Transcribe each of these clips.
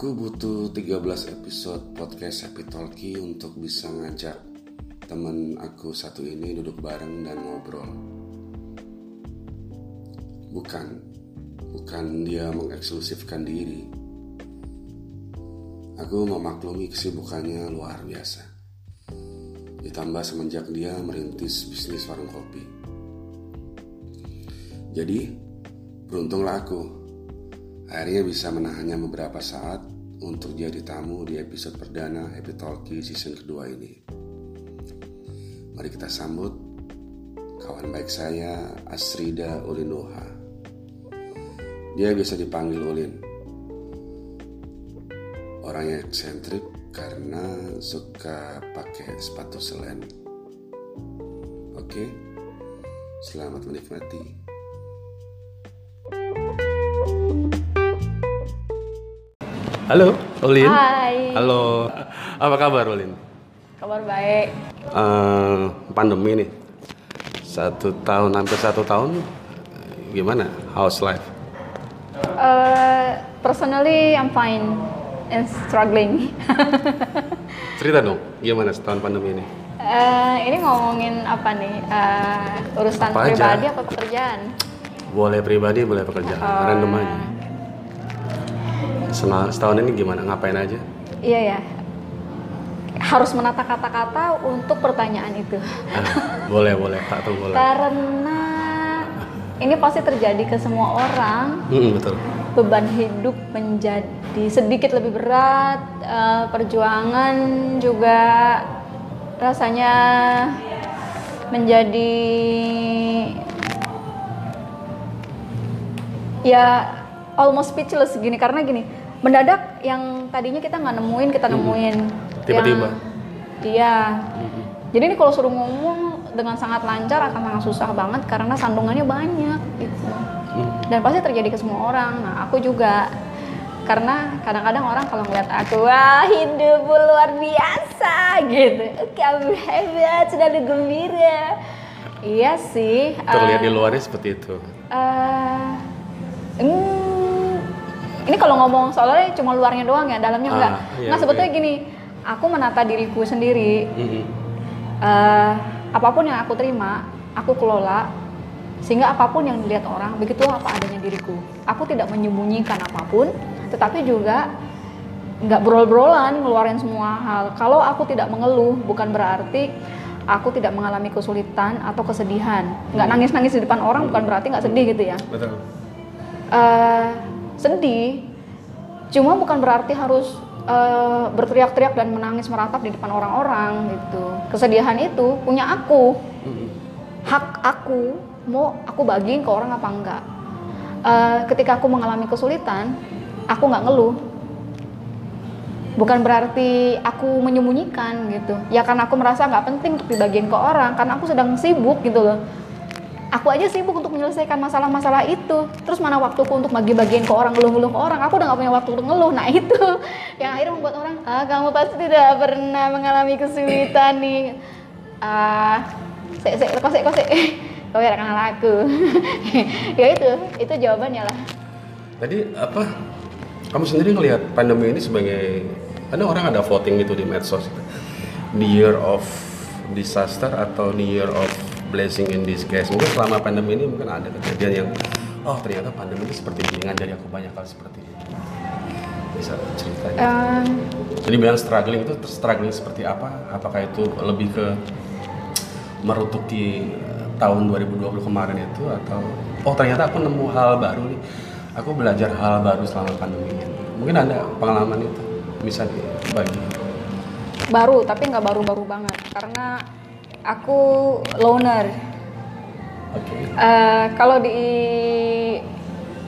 Aku butuh 13 episode podcast Happy Talkie untuk bisa ngajak temen aku satu ini duduk bareng dan ngobrol. Bukan, bukan dia mengeksklusifkan diri. Aku memaklumi kesibukannya luar biasa. Ditambah semenjak dia merintis bisnis warung kopi. Jadi, beruntunglah aku akhirnya bisa menahannya beberapa saat untuk jadi tamu di episode perdana Happy Talkie season kedua ini. Mari kita sambut kawan baik saya Asrida Ulinoha. Dia bisa dipanggil Ulin. Orangnya eksentrik karena suka pakai sepatu selen. Oke, selamat menikmati. Halo, Ulin. Hai. Halo. Apa kabar, Ulin? Kabar baik. Eh, pandemi nih. Satu tahun, hampir satu tahun. Gimana? House life? Uh, personally, I'm fine and struggling. Cerita dong, gimana setahun pandemi ini? Uh, ini ngomongin apa nih? Uh, urusan Apa aja. pribadi apa pekerjaan? Boleh pribadi, boleh pekerjaan. Oh. Random aja. Setahun ini gimana? Ngapain aja? Iya ya. Harus menata kata-kata untuk pertanyaan itu. Ah, boleh, boleh. Tak tuh boleh. Karena ini pasti terjadi ke semua orang. Mm, betul. beban hidup menjadi sedikit lebih berat, eh, perjuangan juga rasanya menjadi ya almost speechless gini karena gini mendadak yang tadinya kita nggak nemuin kita nemuin Tiba-tiba. Iya. Jadi ini kalau suruh ngomong dengan sangat lancar akan sangat susah banget karena sandungannya banyak gitu. Dan pasti terjadi ke semua orang. Nah aku juga. Karena kadang-kadang orang kalau ngeliat aku wah hidup luar biasa gitu. Kamu hebat selalu gembira. Iya sih Terlihat eh, di luarnya seperti itu. eh, hmm, ini kalau ngomong soalnya cuma luarnya doang ya dalamnya Ah, enggak iya, nah sebetulnya oke. gini aku menata diriku sendiri Mm-mm. eh, apa pun yang aku terima, aku kelola sehingga apa pun yang dilihat orang begitu apa adanya diriku. Aku tidak menyembunyikan apa pun, tetapi juga nggak brol-brolan ngeluarin semua hal. Kalau aku tidak mengeluh, bukan berarti aku tidak mengalami kesulitan atau kesedihan. Nggak nangis-nangis di depan orang bukan berarti nggak sedih gitu ya. Betul. Eh, sedih, cuma bukan berarti harus eh, berteriak-teriak dan menangis meratap di depan orang-orang gitu. Kesedihan itu punya aku, Mm-mm. hak aku mau aku bagiin ke orang apa enggak. Eh, ketika aku mengalami kesulitan, aku nggak ngeluh. Bukan berarti aku menyembunyikan gitu. Ya karena aku merasa nggak penting untuk dibagiin ke orang, karena aku sedang sibuk gitu loh aku aja sibuk untuk menyelesaikan masalah-masalah itu. Terus mana waktuku untuk bagi-bagiin ke orang ngeluh-ngeluh ke orang? Aku udah gak punya waktu untuk ngeluh. Nah itu yang akhirnya membuat orang ah kamu pasti tidak pernah mengalami kesulitan nih. Ah sek sek kosek kosek. Kau ya kenal aku. Ya itu itu jawabannya lah. Tadi apa? Kamu sendiri ngelihat pandemi ini sebagai ada orang ada voting gitu di medsos itu. The year of disaster atau the year of blessing in disguise. Mungkin selama pandemi ini mungkin ada kejadian yang oh ternyata pandemi ini seperti ini ngajari aku banyak hal seperti ini. Bisa ceritanya. Em, Jadi bilang struggling itu struggling seperti apa? Apakah itu lebih ke merutuki eh, tahun 2020 kemarin itu atau oh ternyata aku nemu hal baru nih. Aku belajar hal baru selama pandemi ini. Mungkin ada pengalaman itu bisa dibagi. baru tapi nggak baru-baru banget karena aku loner. Oke. Eh, kalau di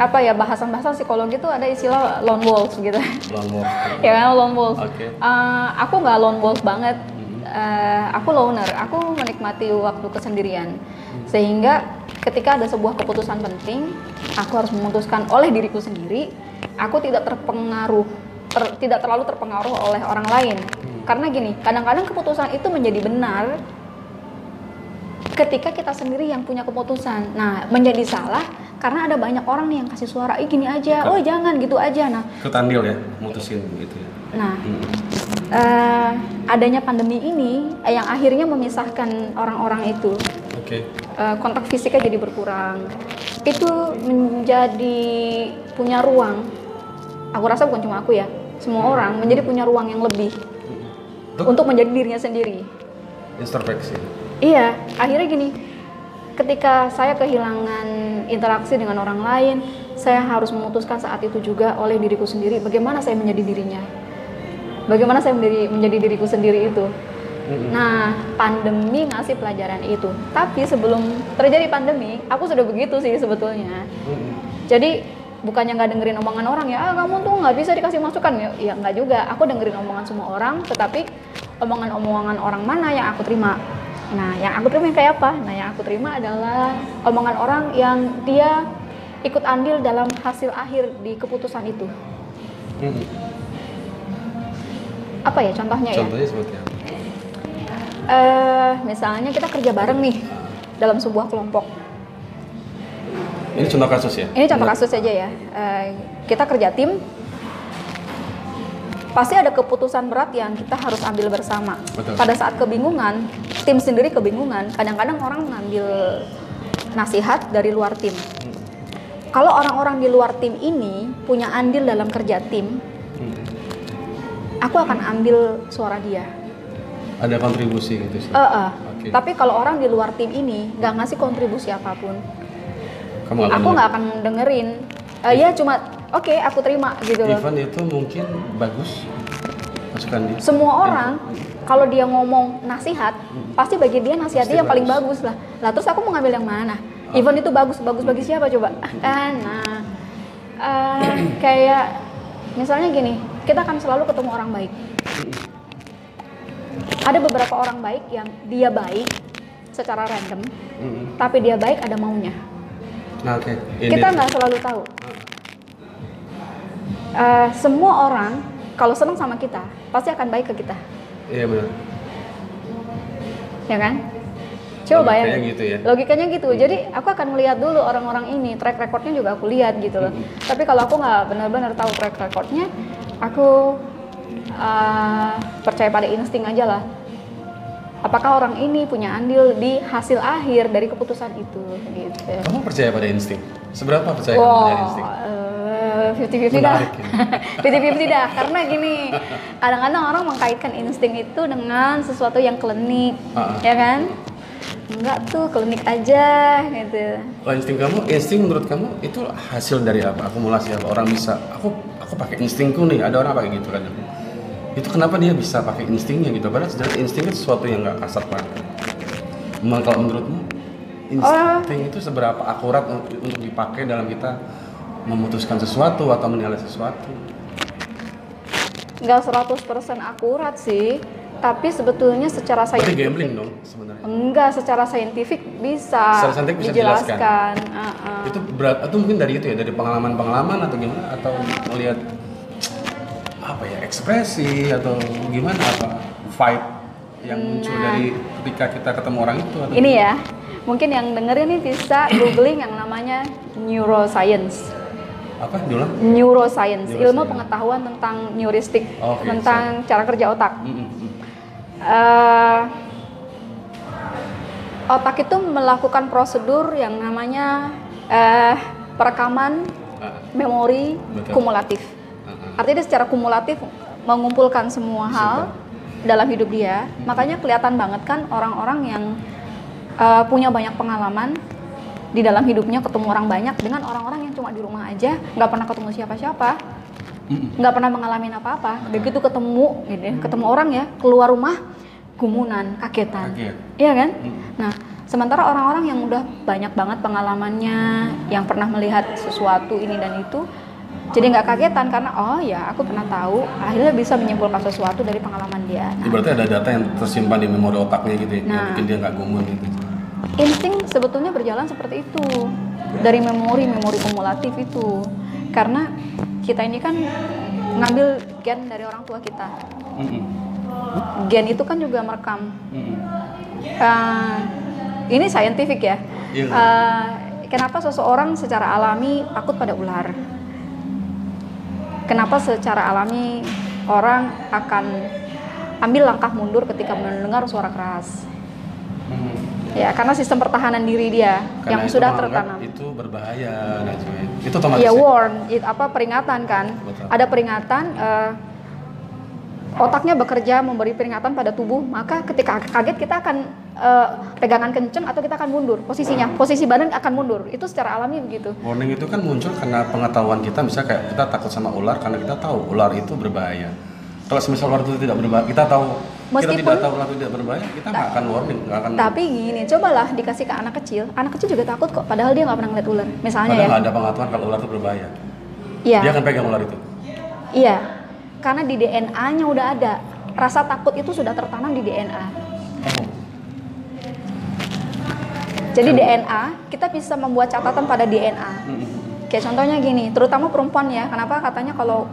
apa ya bahasan-bahasan psikologi itu ada istilah lone wolf gitu. Lone wolf. ya kan lone wolf. Oke. Eh, aku nggak lone wolf banget. Eh, aku loner. Aku menikmati waktu kesendirian. Sehingga ketika ada sebuah keputusan penting aku harus memutuskan oleh diriku sendiri aku tidak terpengaruh ter- tidak terlalu terpengaruh oleh orang lain. Karena gini kadang-kadang keputusan itu menjadi benar ketika kita sendiri yang punya keputusan. Nah, menjadi salah karena ada banyak orang nih yang kasih suara, "Ih, gini aja. Oh, jangan gitu aja." Nah, Ketandil ya, mutusin gitu ya. nah Mm-mm. eh, adanya pandemi ini eh, yang akhirnya memisahkan orang-orang itu Oke. eh, kontak fisiknya jadi berkurang itu menjadi punya ruang aku rasa bukan cuma aku ya semua orang menjadi punya ruang yang lebih Untuk untuk menjadi dirinya sendiri introspeksi. Iya akhirnya gini ketika saya kehilangan interaksi dengan orang lain saya harus memutuskan saat itu juga oleh diriku sendiri bagaimana saya menjadi dirinya bagaimana saya menjadi menjadi diriku sendiri itu. Nah, pandemi ngasih pelajaran itu. Tapi sebelum terjadi pandemi, aku sudah begitu sih sebetulnya. Jadi bukannya nggak dengerin omongan orang ya, ah kamu tuh nggak bisa dikasih masukan ya, ya nggak juga. Aku dengerin omongan semua orang, tetapi omongan-omongan orang mana yang aku terima. Nah, yang aku terima yang kayak apa? Nah, yang aku terima adalah omongan orang yang dia ikut andil dalam hasil akhir di keputusan itu. Mm-mm. Apa ya contohnya ya? Contohnya seperti apa? Eh, misalnya kita kerja bareng nih dalam sebuah kelompok. Ini contoh kasus ya? Ini contoh kasus aja ya. Eh, kita kerja tim, pasti ada keputusan berat yang kita harus ambil bersama. Betul. Pada saat kebingungan, tim sendiri kebingungan. Kadang-kadang orang mengambil nasihat dari luar tim. Kalau orang-orang di luar tim ini punya andil dalam kerja tim, Mm. aku akan ambil suara dia. Ada kontribusi gitu sih. Eh, eh. Oke. Tapi kalau orang di luar tim ini nggak ngasih kontribusi apa pun, Kamu aku nggak akan dengerin. Eh, ya cuma oke aku terima gitu loh. Event itu mungkin bagus masukan dia. Semua orang kalau dia ngomong nasihat, pasti bagi dia nasihat Pasti dia yang paling bagus. lah. Lah terus aku mau ngambil yang mana? Event itu bagus, bagus bagi siapa coba? Kan, nah eh, kayak misalnya gini, kita akan selalu ketemu orang baik. Ada beberapa orang baik yang dia baik secara random, Mm-mm. tapi dia baik ada maunya. Nah oke. Ini Kita nggak selalu tahu. Eh, semua orang kalau senang sama kita pasti akan baik ke kita, Iya benar. ya kan? Coba Logikanya bayangin. gitu ya. Logikanya gitu. Jadi aku akan melihat dulu orang-orang ini track recordnya juga aku lihat gitu loh. Tapi kalau aku nggak benar-benar tahu track recordnya, aku eh, percaya pada insting aja lah. Apakah orang ini punya andil di hasil akhir dari keputusan itu gitu. Kamu percaya pada insting? Seberapa percaya kamu pada insting? Wow, fifty fifty dah, fifty fifty dah. Karena gini, kadang-kadang orang mengkaitkan insting itu dengan sesuatu yang klinik, Ah, ya kan? Enggak tuh klinik aja gitu. Kalau insting kamu, insting menurut kamu itu hasil dari apa? Akumulasi apa? Orang bisa, aku aku pakai instingku nih. Ada orang pakai gitu kan? Itu kenapa dia bisa pakai instingnya gitu? Padahal sebenarnya insting itu sesuatu yang nggak kasat mata. Memang kalau menurutmu insting itu seberapa akurat untuk dipakai dalam kita memutuskan sesuatu atau menilai sesuatu? Enggak 100% akurat sih, tapi sebetulnya secara Berarti saintifik gambling dong sebenarnya. enggak secara saintifik bisa, Secara saintifik bisa dijelaskan. Ah, ah. Itu berat atau mungkin dari itu ya dari pengalaman-pengalaman atau gimana atau melihat apa ya ekspresi atau gimana apa vibe yang muncul Nah. dari ketika kita ketemu orang itu atau Ini ya, mungkin yang dengerin ini bisa googling yang namanya neuroscience. Apa diulang Neuroscience, Neuroscience. ilmu pengetahuan tentang neuristik, Oke, tentang cara kerja otak. Mm, mm, mm. Eh, otak itu melakukan prosedur yang namanya eh, perekaman Ah, memori Betul. kumulatif. ah, ah. Artinya dia secara kumulatif mengumpulkan semua hal dalam hidup dia. Makanya kelihatan banget kan orang-orang yang uh, punya banyak pengalaman di dalam hidupnya ketemu orang banyak dengan orang-orang yang cuma di rumah aja nggak pernah ketemu siapa-siapa, nggak pernah mengalami apa-apa. Begitu ketemu, gitu ya, ketemu orang ya keluar rumah gumunan, kagetan, Kaget. iya kan? Nah, sementara orang-orang yang udah banyak banget pengalamannya, yang pernah melihat sesuatu ini dan itu, jadi nggak kagetan karena oh ya aku pernah tahu, akhirnya bisa menyimpulkan sesuatu dari pengalaman dia. Nah, berarti ada data yang tersimpan di memori otaknya gitu ya, yang Nah. bikin dia nggak gumun gitu. Insting sebetulnya berjalan seperti itu dari memori-memori kumulatif itu, karena kita ini kan ngambil gen dari orang tua kita. Gen itu kan juga merekam. Eh, ini scientific ya. Eh, kenapa seseorang secara alami takut pada ular? Kenapa secara alami orang akan ambil langkah mundur ketika mendengar suara keras? Hmm. Ya, karena sistem pertahanan diri dia Karena yang sudah tertanam. Itu berbahaya, Najwa. Itu otomatis. Iya ya? warn, it- apa peringatan kan? Betul. Ada peringatan. eh, otaknya bekerja memberi peringatan pada tubuh, maka ketika kaget kita akan eh, pegangan kenceng atau kita akan mundur posisinya, posisi badan akan mundur. Itu secara alami begitu. Warning itu kan muncul karena pengetahuan kita, misalnya kayak kita takut sama ular karena kita tahu ular itu berbahaya. Kalau semisal ular itu tidak berbahaya, kita tahu kita Meskipun- tidak tahu itu tidak berbahaya, kita nggak akan warning, nggak akan. Tapi gini, cobalah dikasih ke anak kecil. Anak kecil juga takut kok, padahal dia nggak pernah ngeliat ular. Misalnya Padahal ya, nggak ada pengetahuan kalau ular itu berbahaya. iya, Dia akan pegang ular itu. iya, karena di DNA-nya udah ada. Rasa takut itu sudah tertanam di DNA. Oh, Jadi DNA kita bisa membuat catatan pada DNA. Kayak contohnya gini, terutama perempuan ya. Kenapa katanya kalau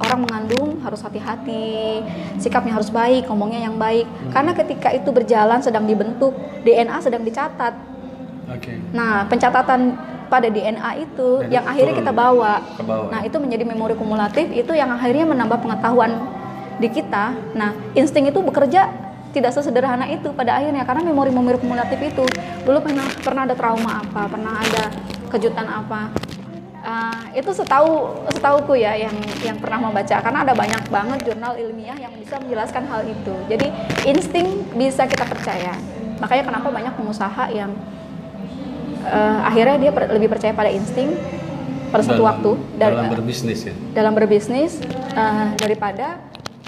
orang mengandung harus hati-hati, sikapnya harus baik, ngomongnya yang baik. Karena ketika itu berjalan sedang dibentuk, DNA sedang dicatat. Oke. Nah, pencatatan pada DNA itu Dan yang itu akhirnya kita bawa. ke bawah. Nah, itu menjadi memori kumulatif itu yang akhirnya menambah pengetahuan di kita. Nah, insting itu bekerja tidak sesederhana itu pada akhirnya karena memori-memori kumulatif itu dulu pernah pernah ada trauma apa, pernah ada kejutan apa. Ah, itu setahu setauku ya yang yang pernah membaca karena ada banyak banget jurnal ilmiah yang bisa menjelaskan hal itu. Jadi insting bisa kita percaya. Makanya kenapa banyak pengusaha yang eh, akhirnya dia per- lebih percaya pada insting pada satu Dalam- waktu dari- dalam berbisnis ya. dalam berbisnis eh, daripada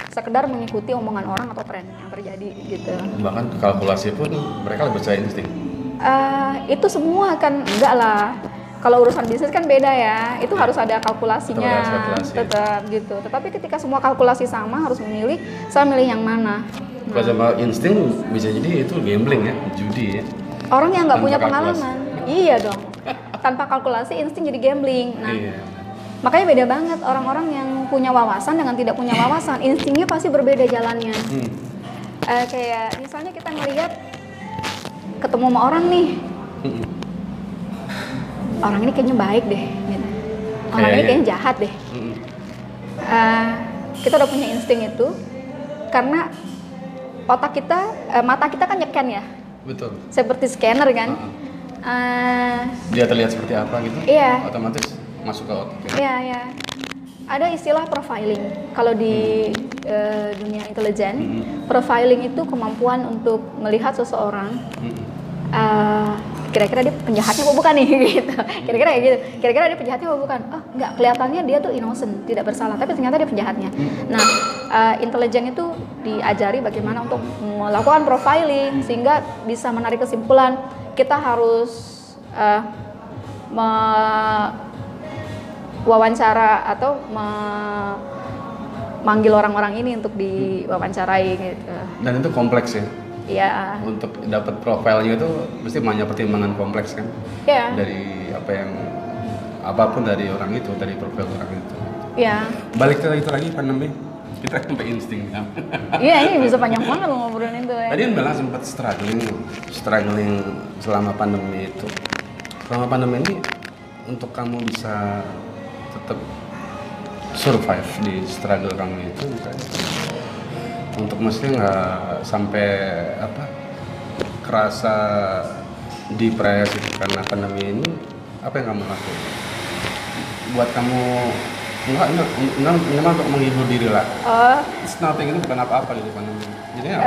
sekedar mengikuti omongan orang atau tren yang terjadi gitu. Bahkan kalkulasi pun mereka lebih percaya insting. Eh, itu semua kan enggak lah. Kalau urusan bisnis kan beda ya, itu harus ada kalkulasinya, harus kalkulasi. tetap gitu. Tetapi ketika semua kalkulasi sama harus memilih, saya milih yang mana. Kalau sama insting bisa jadi itu gambling ya, judi ya. Orang yang nggak punya kalkulasi. pengalaman, iya dong. Tanpa kalkulasi insting jadi gambling. Nah, Iya. makanya beda banget orang-orang yang punya wawasan dengan tidak punya wawasan. Instingnya pasti berbeda jalannya. Hmm. Eh, kayak misalnya kita ngelihat ketemu sama orang nih, Hmm. Orang ini kayaknya baik deh. Gitu. Orang ini Kayaknya. kayaknya jahat deh. Hmm. Eh, kita udah punya insting itu karena otak kita, eh, mata kita kan nyeken ya, Betul. seperti scanner kan. Eh, Dia terlihat seperti apa gitu? Iya. Otomatis masuk ke otak. ya. Iya, iya. Ada istilah profiling. Kalau di eh, dunia intelijen, Hmm. profiling itu kemampuan untuk melihat seseorang Hmm. eh, kira-kira dia penjahatnya apa bukan nih gitu. Kira-kira kayak gitu. Kira-kira dia penjahatnya apa bukan? Oh, enggak, kelihatannya dia tuh innocent, tidak bersalah, tapi ternyata dia penjahatnya. Nah, eh, intelijen itu diajari bagaimana untuk melakukan profiling sehingga bisa menarik kesimpulan kita harus eh, me- wawancara atau me- manggil orang-orang ini untuk diwawancarai gitu. Dan itu kompleks ya. Ya, Untuk dapat profilnya itu mesti banyak pertimbangan kompleks kan. ya, Dari apa yang apa pun dari orang itu, dari profil orang itu. ya. Balik ke itu lagi pandemi. Kita sampai insting kan. Iya, ini bisa panjang banget ngobrolin itu ya. Tadi kan bilang sempat struggling, struggling selama pandemi itu. Selama pandemi ini untuk kamu bisa tetap survive di struggle kamu itu untuk mesti nggak sampai apa kerasa depresi karena pandemi ini apa yang kamu lakukan buat kamu enggak enggak enggak untuk menghibur diri lah. Oh, it's nothing itu bukan apa-apa gitu pandemi. Jadi apa?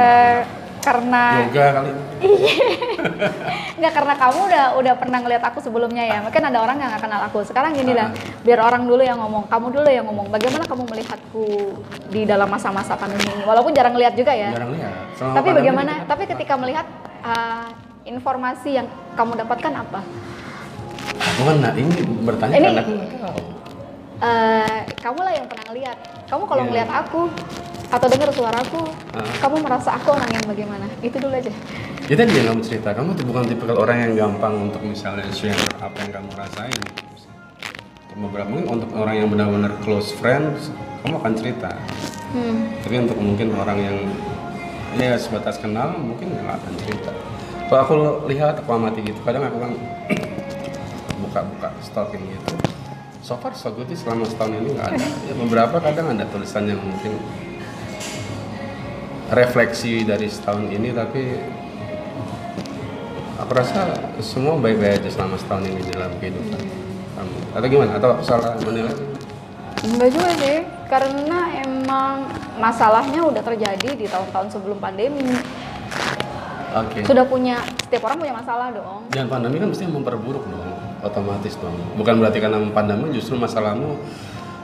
Karena yoga kali nggak karena kamu udah udah pernah ngeliat aku sebelumnya ya. Mungkin ada orang yang nggak kenal aku. Sekarang gini lah, biar orang dulu yang ngomong, kamu dulu yang ngomong. Bagaimana kamu melihatku di dalam masa-masa pandemi ini? Walaupun jarang lihat juga ya. jarang lihat Selama Tapi bagaimana? kita- Tapi ketika melihat uh, informasi yang kamu dapatkan apa? bukan nah ini bertanya Ini- karena tahu Eh, kamu lah yang pernah ngelihat. Kamu kalau Iya. ngelihat aku atau dengar suaraku, Ah. kamu merasa aku orang yang bagaimana? Itu dulu aja. ya tadi yang kamu cerita kamu tuh bukan tipikal orang yang gampang untuk misalnya share apa yang kamu rasain untuk beberapa mungkin untuk orang yang benar-benar close friends kamu akan cerita Hmm. tapi untuk mungkin orang yang ya sebatas kenal mungkin nggak akan cerita kalau aku lihat aku amati gitu kadang aku kan buka-buka stalking gitu so far so good sih. Selama setahun ini nggak ada. Ya, beberapa kadang ada tulisan yang mungkin refleksi dari setahun ini tapi aku rasa semua baik-baik aja selama setahun ini dalam kehidupan. Kamu. Atau gimana? Atau aku salah menilai? Enggak juga sih, karena emang masalahnya udah terjadi di tahun-tahun sebelum pandemi. oke. Sudah punya, setiap orang punya masalah dong. dan pandemi kan mesti memperburuk dong otomatis dong bukan berarti karena pandemi justru masalahmu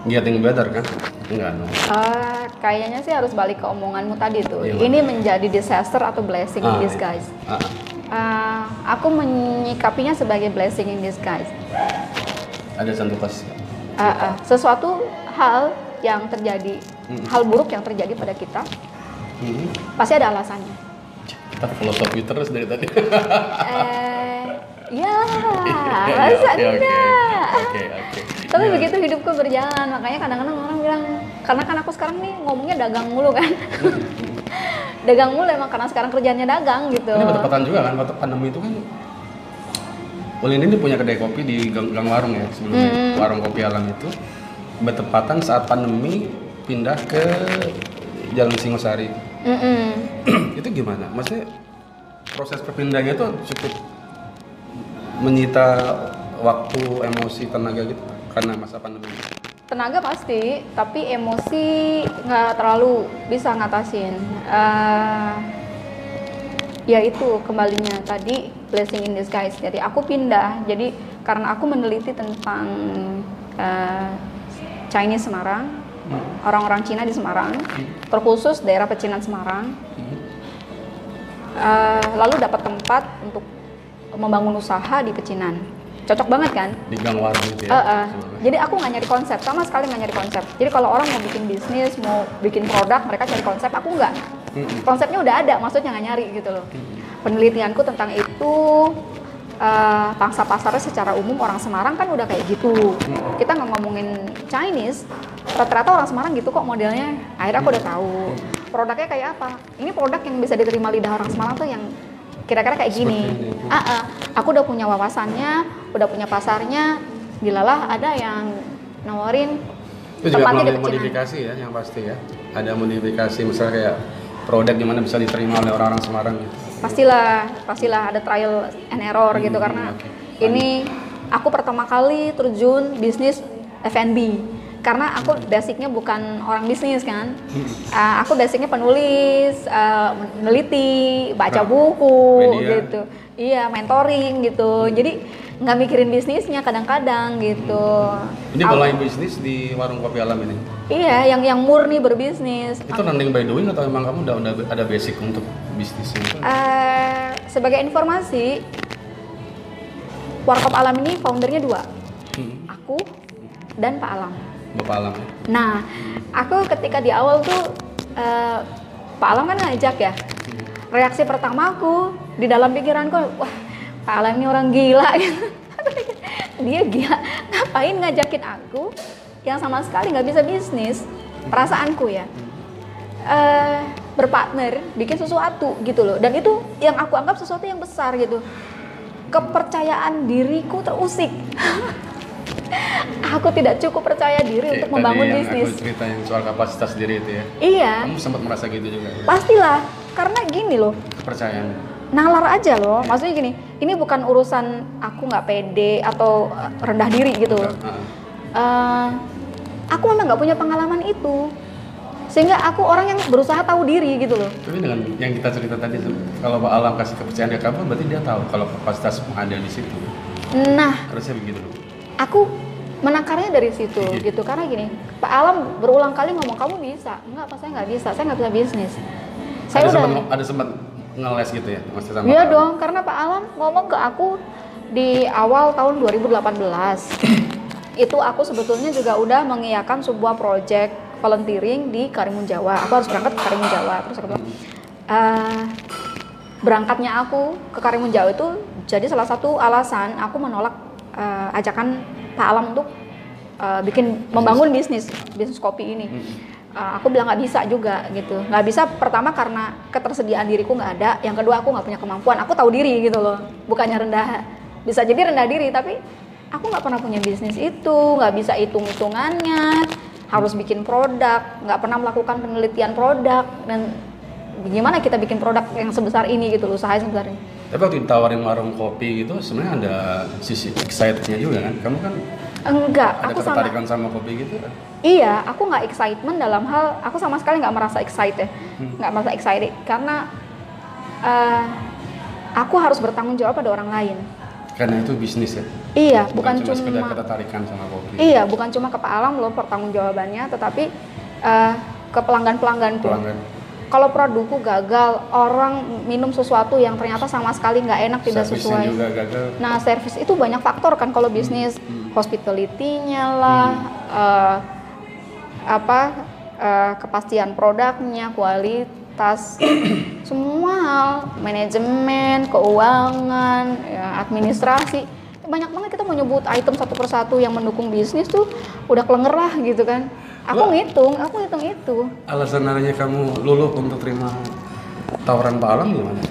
getting better kan enggak dong Eh, kayaknya sih harus balik ke omonganmu tadi tuh. Gimana? Ini menjadi disaster atau blessing in Ah, disguise. ah, ah. Eh, aku menyikapinya sebagai blessing in disguise. ada satu pas Eh, eh, sesuatu hal yang terjadi, Hmm. hal buruk yang terjadi pada kita, Hmm. pasti ada alasannya. kita filosofi terus dari tadi eh, ya, masa oke, oke. enggak? oke oke Tapi Iya. begitu hidupku berjalan, makanya kadang-kadang orang bilang, karena kan aku sekarang nih ngomongnya dagang mulu kan. dagang mulu emang karena sekarang kerjanya dagang gitu. ini bertepatan juga kan waktu pandemi itu kan Ulin ini punya kedai kopi di gang, gang warung ya sebelumnya Hmm. warung kopi alam itu bertepatan saat pandemi pindah ke Jalan Singosari Mm-mm. itu gimana? Maksudnya proses perpindahannya itu cukup menyita waktu, emosi, tenaga gitu karena masa pandemi. Tenaga pasti, tapi emosi nggak terlalu bisa ngatasin. Eh, ya itu kembalinya tadi blessing in disguise. Jadi aku pindah. Jadi karena aku meneliti tentang eh, Chinese Semarang, orang-orang Cina di Semarang, terkhusus daerah pecinan Semarang. Eh, lalu dapat tempat untuk membangun usaha di pecinan. Cocok banget kan? Di gang warung gitu ya. Eh. sebenarnya. Jadi aku nggak nyari konsep, sama sekali nggak nyari konsep. Jadi kalau orang mau bikin bisnis, mau bikin produk, mereka cari konsep. Aku nggak. Konsepnya udah ada, maksudnya nggak nyari gitu loh. Penelitianku tentang itu, eh, pangsa pasarnya secara umum orang Semarang kan udah kayak gitu. Kita nggak ngomongin Chinese, rata-rata orang Semarang gitu kok modelnya. Akhirnya aku udah tahu produknya kayak apa. Ini produk yang bisa diterima lidah orang Semarang tuh yang kira-kira kayak gini. Ini. Ah, ah. aku udah punya wawasannya, udah punya pasarnya. Dilalah ada yang nawarin Itu juga melalui modifikasi ya yang pasti ya. Ada modifikasi misalnya kayak produk gimana bisa diterima oleh orang-orang Semarang gitu. Pastilah, pastilah ada trial and error gitu Hmm, karena oke. ini aku pertama kali terjun bisnis F&B karena aku basicnya bukan orang bisnis kan, Hmm. Uh, aku basicnya penulis, uh, meneliti, baca Nah, buku media. gitu, iya mentoring gitu, jadi nggak mikirin bisnisnya kadang-kadang gitu. Ini mulai bisnis di warung kopi alam ini. Iya, yang yang murni berbisnis. Itu running by doing atau emang kamu udah, udah ada basic untuk bisnis itu? Eh, sebagai informasi, Warkop Alam ini foundernya dua, Hmm. aku dan Pak Alam. Bapak alam. Nah, aku ketika di awal tuh eh, Pak Alam kan ngajak ya. Reaksi pertama aku di dalam pikiranku, wah Pak Alam ini orang gila gitu. Dia gila, ngapain ngajakin aku yang sama sekali nggak bisa bisnis? Perasaanku ya. eh berpartner, bikin sesuatu gitu loh. Dan itu yang aku anggap sesuatu yang besar gitu. Kepercayaan diriku terusik. aku tidak cukup percaya diri Kayak untuk membangun yang bisnis. Aku cerita yang soal kapasitas diri itu ya. Iya, Kamu sempat merasa gitu juga. ya? pastilah. Karena gini loh, Kepercayaan. nalar aja loh. Maksudnya gini, ini bukan urusan aku nggak pede atau eh, rendah diri gitu. Eh, aku memang nggak punya pengalaman itu, sehingga aku orang yang berusaha tahu diri gitu loh. Tapi dengan yang kita cerita tadi, kalau Pak Alam kasih kepercayaan ke kamu, berarti dia tahu kalau kapasitas ada di situ. Nah, Harusnya begitu loh. Aku menakarnya dari situ Iya. gitu karena gini, Pak Alam berulang kali ngomong kamu bisa, enggak apa saya nggak bisa, saya nggak bisa bisnis. Saya ada udah ada sempat ngeles gitu ya, maksudnya sama Iya Pak Alam? dong, karena Pak Alam ngomong ke aku di awal tahun 2018. itu aku sebetulnya juga udah mengiyakan sebuah project volunteering di Karimun Jawa. Aku harus berangkat ke Karimun Jawa. Terus aku bilang, "Eh, berangkatnya aku ke Karimun Jawa itu jadi salah satu alasan aku menolak eh, ajakan Pak Alam untuk eh, bikin membangun bisnis bisnis kopi ini. uh, aku bilang nggak bisa juga gitu. Nggak bisa pertama karena ketersediaan diriku nggak ada yang kedua aku nggak punya kemampuan aku tahu diri gitu loh. Bukannya rendah bisa jadi rendah diri tapi aku nggak pernah punya bisnis itu nggak bisa hitung hitungannya harus bikin produk nggak pernah melakukan penelitian produk dan gimana kita bikin produk yang sebesar ini gitu loh usaha sebesar ini Tapi waktu ditawarin warung kopi gitu sebenarnya ada sisi excitednya juga kan? Kamu kan enggak ada aku sama ketertarikan sama kopi gitu kan? Iya, aku nggak excitement dalam hal aku sama sekali nggak merasa excited, Hmm. nggak merasa excited karena eh, aku harus bertanggung jawab pada orang lain. Karena itu bisnis ya. Iya, bukan, cuma sekedar cuma ketertarikan sama kopi. iya, bukan cuma ke Pak Alam loh pertanggung jawabannya, tetapi eh, ke pelanggan pelangganku. Pelanggan. Kalau produkku gagal, orang minum sesuatu yang ternyata sama sekali nggak enak, tidak Servisnya sesuai. juga gagal. Nah, servis itu banyak faktor kan kalau bisnis, Hmm. hospitality-nya lah, eh, apa eh, kepastian produknya, kualitas, semua hal, manajemen, keuangan, ya, administrasi, banyak banget kita mau nyebut item satu persatu yang mendukung bisnis tuh udah kelenger lah gitu kan. Aku Wah. ngitung, aku ngitung itu. Alasan adanya kamu luluh untuk terima tawaran Pak Alam gimana?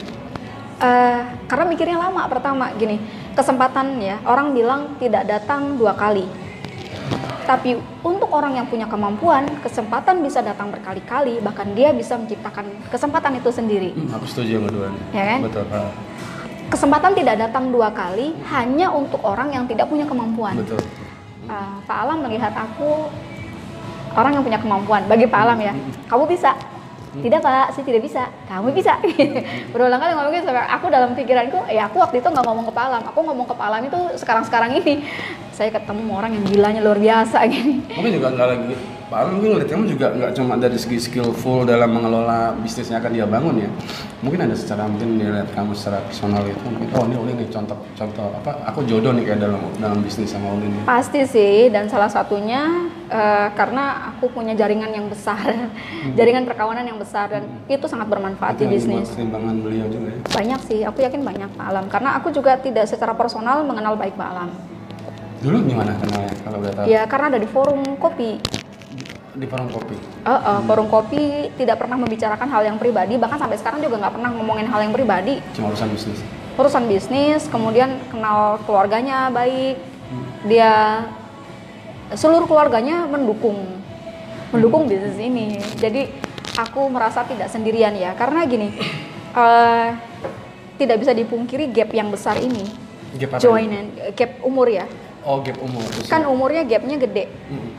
Eh, karena mikirnya lama pertama gini kesempatan ya orang bilang tidak datang dua kali tapi untuk orang yang punya kemampuan kesempatan bisa datang berkali-kali bahkan dia bisa menciptakan kesempatan itu sendiri Hmm, aku setuju sama dua Ya kan? Betul, Pak. kesempatan tidak datang dua kali hanya untuk orang yang tidak punya kemampuan Betul. Eh, Pak Alam melihat aku orang yang punya kemampuan bagi Pak Alam ya. Kamu bisa? Tidak pak. Saya tidak bisa. Kamu bisa. Berulang kali ngomong gitu sampai aku dalam pikiranku ya aku waktu itu nggak ngomong ke Pak Alam. Aku ngomong ke Pak Alam itu sekarang sekarang ini. Saya ketemu orang yang gilanya luar biasa gini. Mungkin juga nggak lagi Pak mungkin ngeliat kamu juga nggak cuma dari segi skillful dalam mengelola bisnisnya akan dia bangun ya. Mungkin ada secara mungkin dia lihat kamu secara personal itu mungkin oh ini Uli nih contoh contoh apa aku jodoh nih kayak dalam dalam bisnis sama Uli nih. pasti sih dan salah satunya eh, karena aku punya jaringan yang besar jaringan perkawanan yang besar dan itu sangat bermanfaat di Itu yang bisnis pertimbangan beliau juga ya. banyak sih aku yakin banyak Pak Alam karena aku juga tidak secara personal mengenal baik Pak Alam Dulu gimana kenalnya kalau udah tahu? ya karena ada di forum kopi Di forum kopi. Eh, eh, forum kopi tidak pernah membicarakan hal yang pribadi bahkan sampai sekarang juga nggak pernah ngomongin hal yang pribadi Cuma urusan bisnis. urusan bisnis kemudian kenal keluarganya baik dia seluruh keluarganya mendukung mendukung bisnis ini jadi aku merasa tidak sendirian ya karena gini eh, tidak bisa dipungkiri gap yang besar ini Gap apa? join and gap umur ya Oh gap umur. kan umurnya gapnya gede Mm,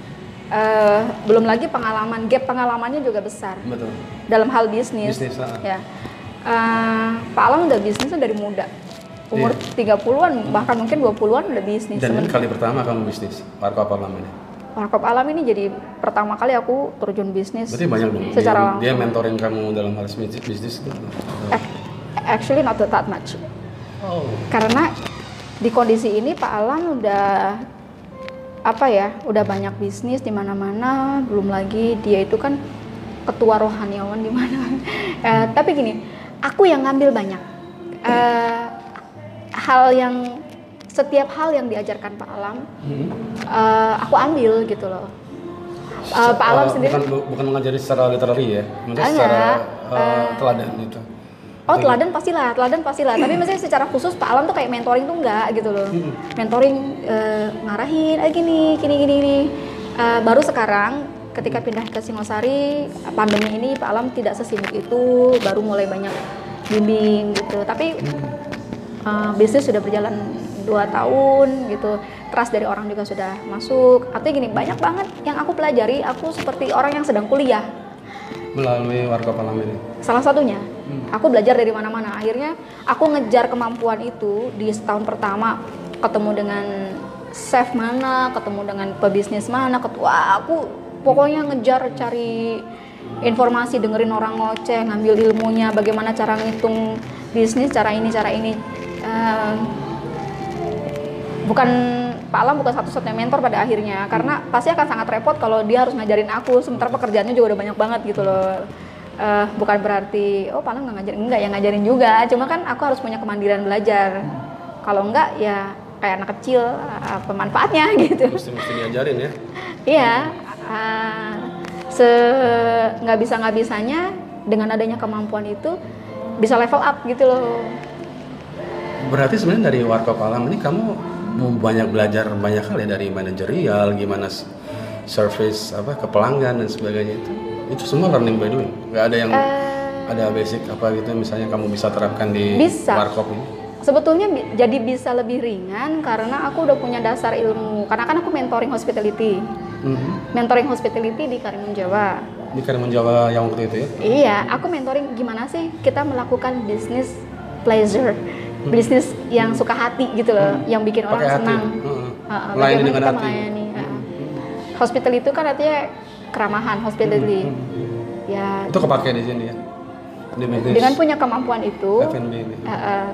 Eh, belum lagi pengalaman gap pengalamannya juga besar betul. dalam hal bisnis, Bisnis, ah. ya Eh, Pak Alam udah bisnisnya dari muda umur 30-an bahkan mungkin 20-an udah bisnis Dan ini kali pertama kamu bisnis. Warkop apa namanya? Warkop Alam ini jadi pertama kali aku terjun bisnis Berarti banyak dong. secara dia, dia mentoring kamu dalam hal bisnis, bisnis itu. Ac- actually not that much Oh. karena di kondisi ini Pak Alam udah apa ya udah banyak bisnis di mana-mana belum lagi dia itu kan ketua rohaniawan di mana Eh, tapi gini aku yang ngambil banyak Eh, hal yang setiap hal yang diajarkan Pak Alam Hmm. eh, aku ambil gitu loh Eh, Pak Alam Eh, sendiri bukan bukan mengajari secara literary ya, maksudnya secara eh, teladan gitu. Oh teladan pastilah, teladan pastilah. Tapi maksudnya secara khusus Pak Alam tuh kayak mentoring tuh enggak gitu loh. Mentoring eh, ngarahin, ah gini, gini, gini, gini. Eh, baru sekarang ketika pindah ke Singosari pandemi ini Pak Alam tidak sesibuk itu, baru mulai banyak bimbing gitu. Tapi eh, bisnis sudah berjalan dua tahun gitu. Trust dari orang juga sudah masuk. Artinya gini banyak banget yang aku pelajari. Aku seperti orang yang sedang kuliah Melalui warkop alam ini. salah satunya aku belajar dari mana-mana. Akhirnya aku ngejar kemampuan itu di setahun pertama. Ketemu dengan chef mana ketemu dengan pebisnis mana ketua aku pokoknya ngejar cari informasi dengerin orang ngoceh ngambil ilmunya bagaimana cara ngitung bisnis cara ini cara ini. Eh, bukan Pak Alam bukan satu-satunya mentor pada akhirnya karena pasti akan sangat repot kalau dia harus ngajarin aku sementara pekerjaannya juga udah banyak banget gitu loh Eh, bukan berarti oh Alam nggak ngajarin. Enggak yang ngajarin juga. Cuma kan aku harus punya kemandirian belajar. Kalau enggak ya kayak anak kecil apa manfaatnya gitu. Mesti mesti diajarin ya. Iya, uh, se nggak bisa nggak bisanya dengan adanya kemampuan itu bisa level up gitu loh. Berarti sebenarnya dari Warkop Alam ini kamu banyak belajar banyak hal ya dari manajerial, gimana service apa ke pelanggan dan sebagainya itu. Itu semua learning by doing. Nggak ada yang Eh, ada basic apa gitu misalnya kamu bisa terapkan di Bisa. Warkop ini. sebetulnya bi- jadi bisa lebih ringan karena aku udah punya dasar ilmu karena kan aku mentoring hospitality Mhm. mentoring hospitality di Karimun Jawa Di Karimun Jawa yang waktu itu ya. Iya, aku mentoring gimana sih kita melakukan bisnis pleasure, bisnis yang suka hati gitu loh, yang bikin orang Hmm. Pakai hati. senang. Heeh. Heeh, Melayani dengan hati. melayani. heeh. Hospitality itu kan artinya keramahan, hospitality. Hmm. Ya, Itu kepake di sini ya. Di dengan punya kemampuan itu, F&B ini. heeh,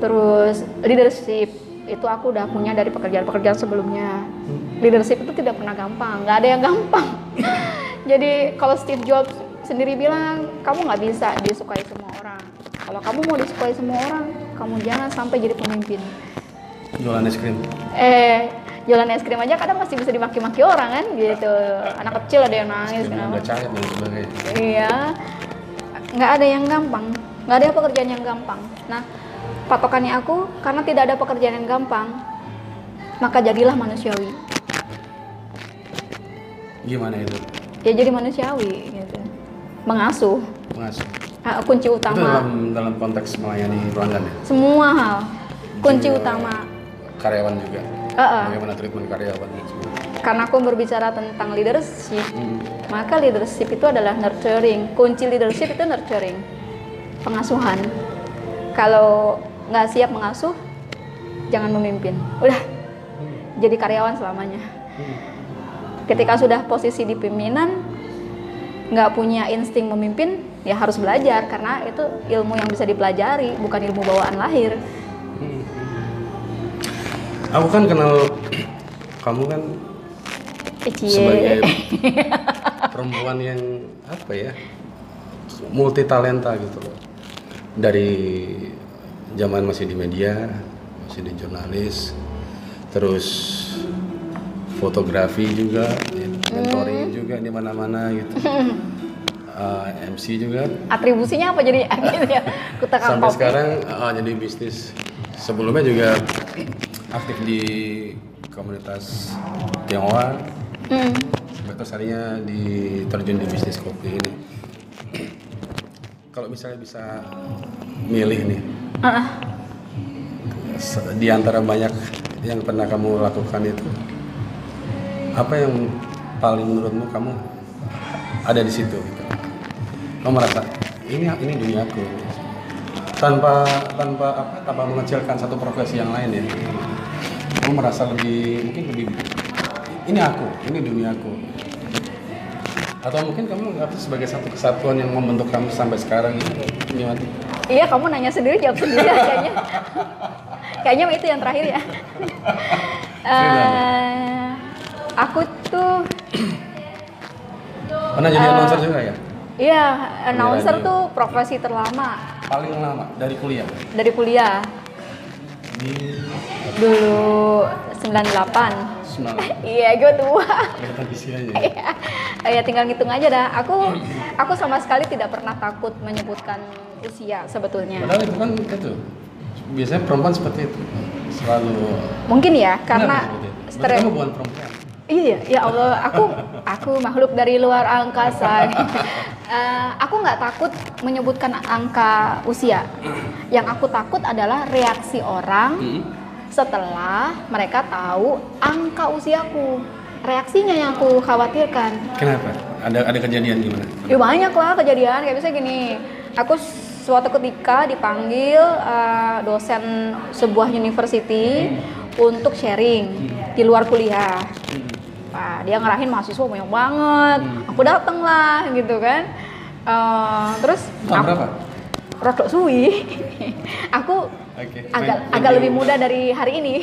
terus leadership itu aku udah punya dari pekerjaan-pekerjaan sebelumnya. Hmm. Leadership itu tidak pernah gampang, nggak ada yang gampang. Jadi kalau Steve Jobs sendiri bilang, kamu nggak bisa disukai semua orang. Kalau kamu mau disukai semua orang, kamu jangan sampai jadi pemimpin. Jualan es krim. Eh, jualan es krim aja kadang masih bisa dimaki-maki orang kan, gitu. Anak kecil ada yang nangis, kenapa? udah cair dan sebagainya. Iya, nggak ada yang gampang, nggak ada pekerjaan yang gampang. Nah, patokannya aku karena tidak ada pekerjaan yang gampang, maka jadilah manusiawi. Gimana itu? Ya jadi manusiawi, gitu. Mengasuh, Pengasuh. Ah, kunci Itu utama. dalam dalam konteks melayani pelanggan ya. Semua hal, kunci Juga utama. Karyawan juga. Heeh. Bagaimana treatment karyawan. Karena aku berbicara tentang leadership, Hmm. maka leadership itu adalah nurturing. Kunci leadership itu nurturing, pengasuhan. Kalau nggak siap mengasuh, jangan memimpin. Udah, jadi karyawan selamanya. Ketika sudah posisi di pimpinan, nggak punya insting memimpin, ya harus belajar karena itu ilmu yang bisa dipelajari, bukan ilmu bawaan lahir. Aku kan kenal kamu kan Cie. sebagai perempuan yang apa ya multi talenta gitu loh. Dari zaman masih di media masih di jurnalis terus fotografi juga mentoring juga di mana-mana gitu. Uh, MC juga. Atribusinya apa jadi? Gitu ya? Kutakang sampai sekarang uh, jadi bisnis. Sebelumnya juga aktif di komunitas Tionghoa. Hmm. sampai terus harinya di terjun di bisnis kopi ini. Kalau misalnya bisa milih nih se- di antara banyak yang pernah kamu lakukan itu apa yang paling menurutmu kamu ada di situ? Gitu kamu merasa ini ini duniaku. Tanpa tanpa apa tanpa mengecilkan satu profesi yang lain ya kamu merasa lebih mungkin lebih ini aku ini duniaku atau mungkin kamu ngerti sebagai satu kesatuan yang membentuk kamu sampai sekarang ini gimana? Iya, kamu nanya sendiri jawab sendiri ya, kayaknya. kayaknya itu yang terakhir ya. Eh, aku tuh Pernah jadi announcer juga ya? Iya, announcer tuh profesi terlama Paling lama dari kuliah. dari kuliah. Dulu 98. Semangat. Iya, gue tua. Kelihatan. Iya. ya tinggal ngitung aja dah. Aku aku sama sekali tidak pernah takut menyebutkan usia sebetulnya. Padahal itu kan itu biasanya perempuan seperti itu selalu. Mungkin ya, karena? Berarti stres. kamu bukan perempuan. Iya, ya Allah, aku aku makhluk dari luar angkasa. Eh, aku nggak takut menyebutkan angka usia. Yang aku takut adalah reaksi orang setelah mereka tahu angka usiaku. Reaksinya yang aku khawatirkan. Kenapa? Ada ada kejadian gimana? Ya banyak lah kejadian kayak misalnya gini. Aku suatu ketika dipanggil eh, dosen sebuah university untuk sharing di luar kuliah. Wah, dia ngarahin mahasiswa banyak banget. Aku dateng lah gitu kan. Eh, terus Tahun aku- berapa? rodok suwi. aku Oke. agak agak lebih muda dari hari ini.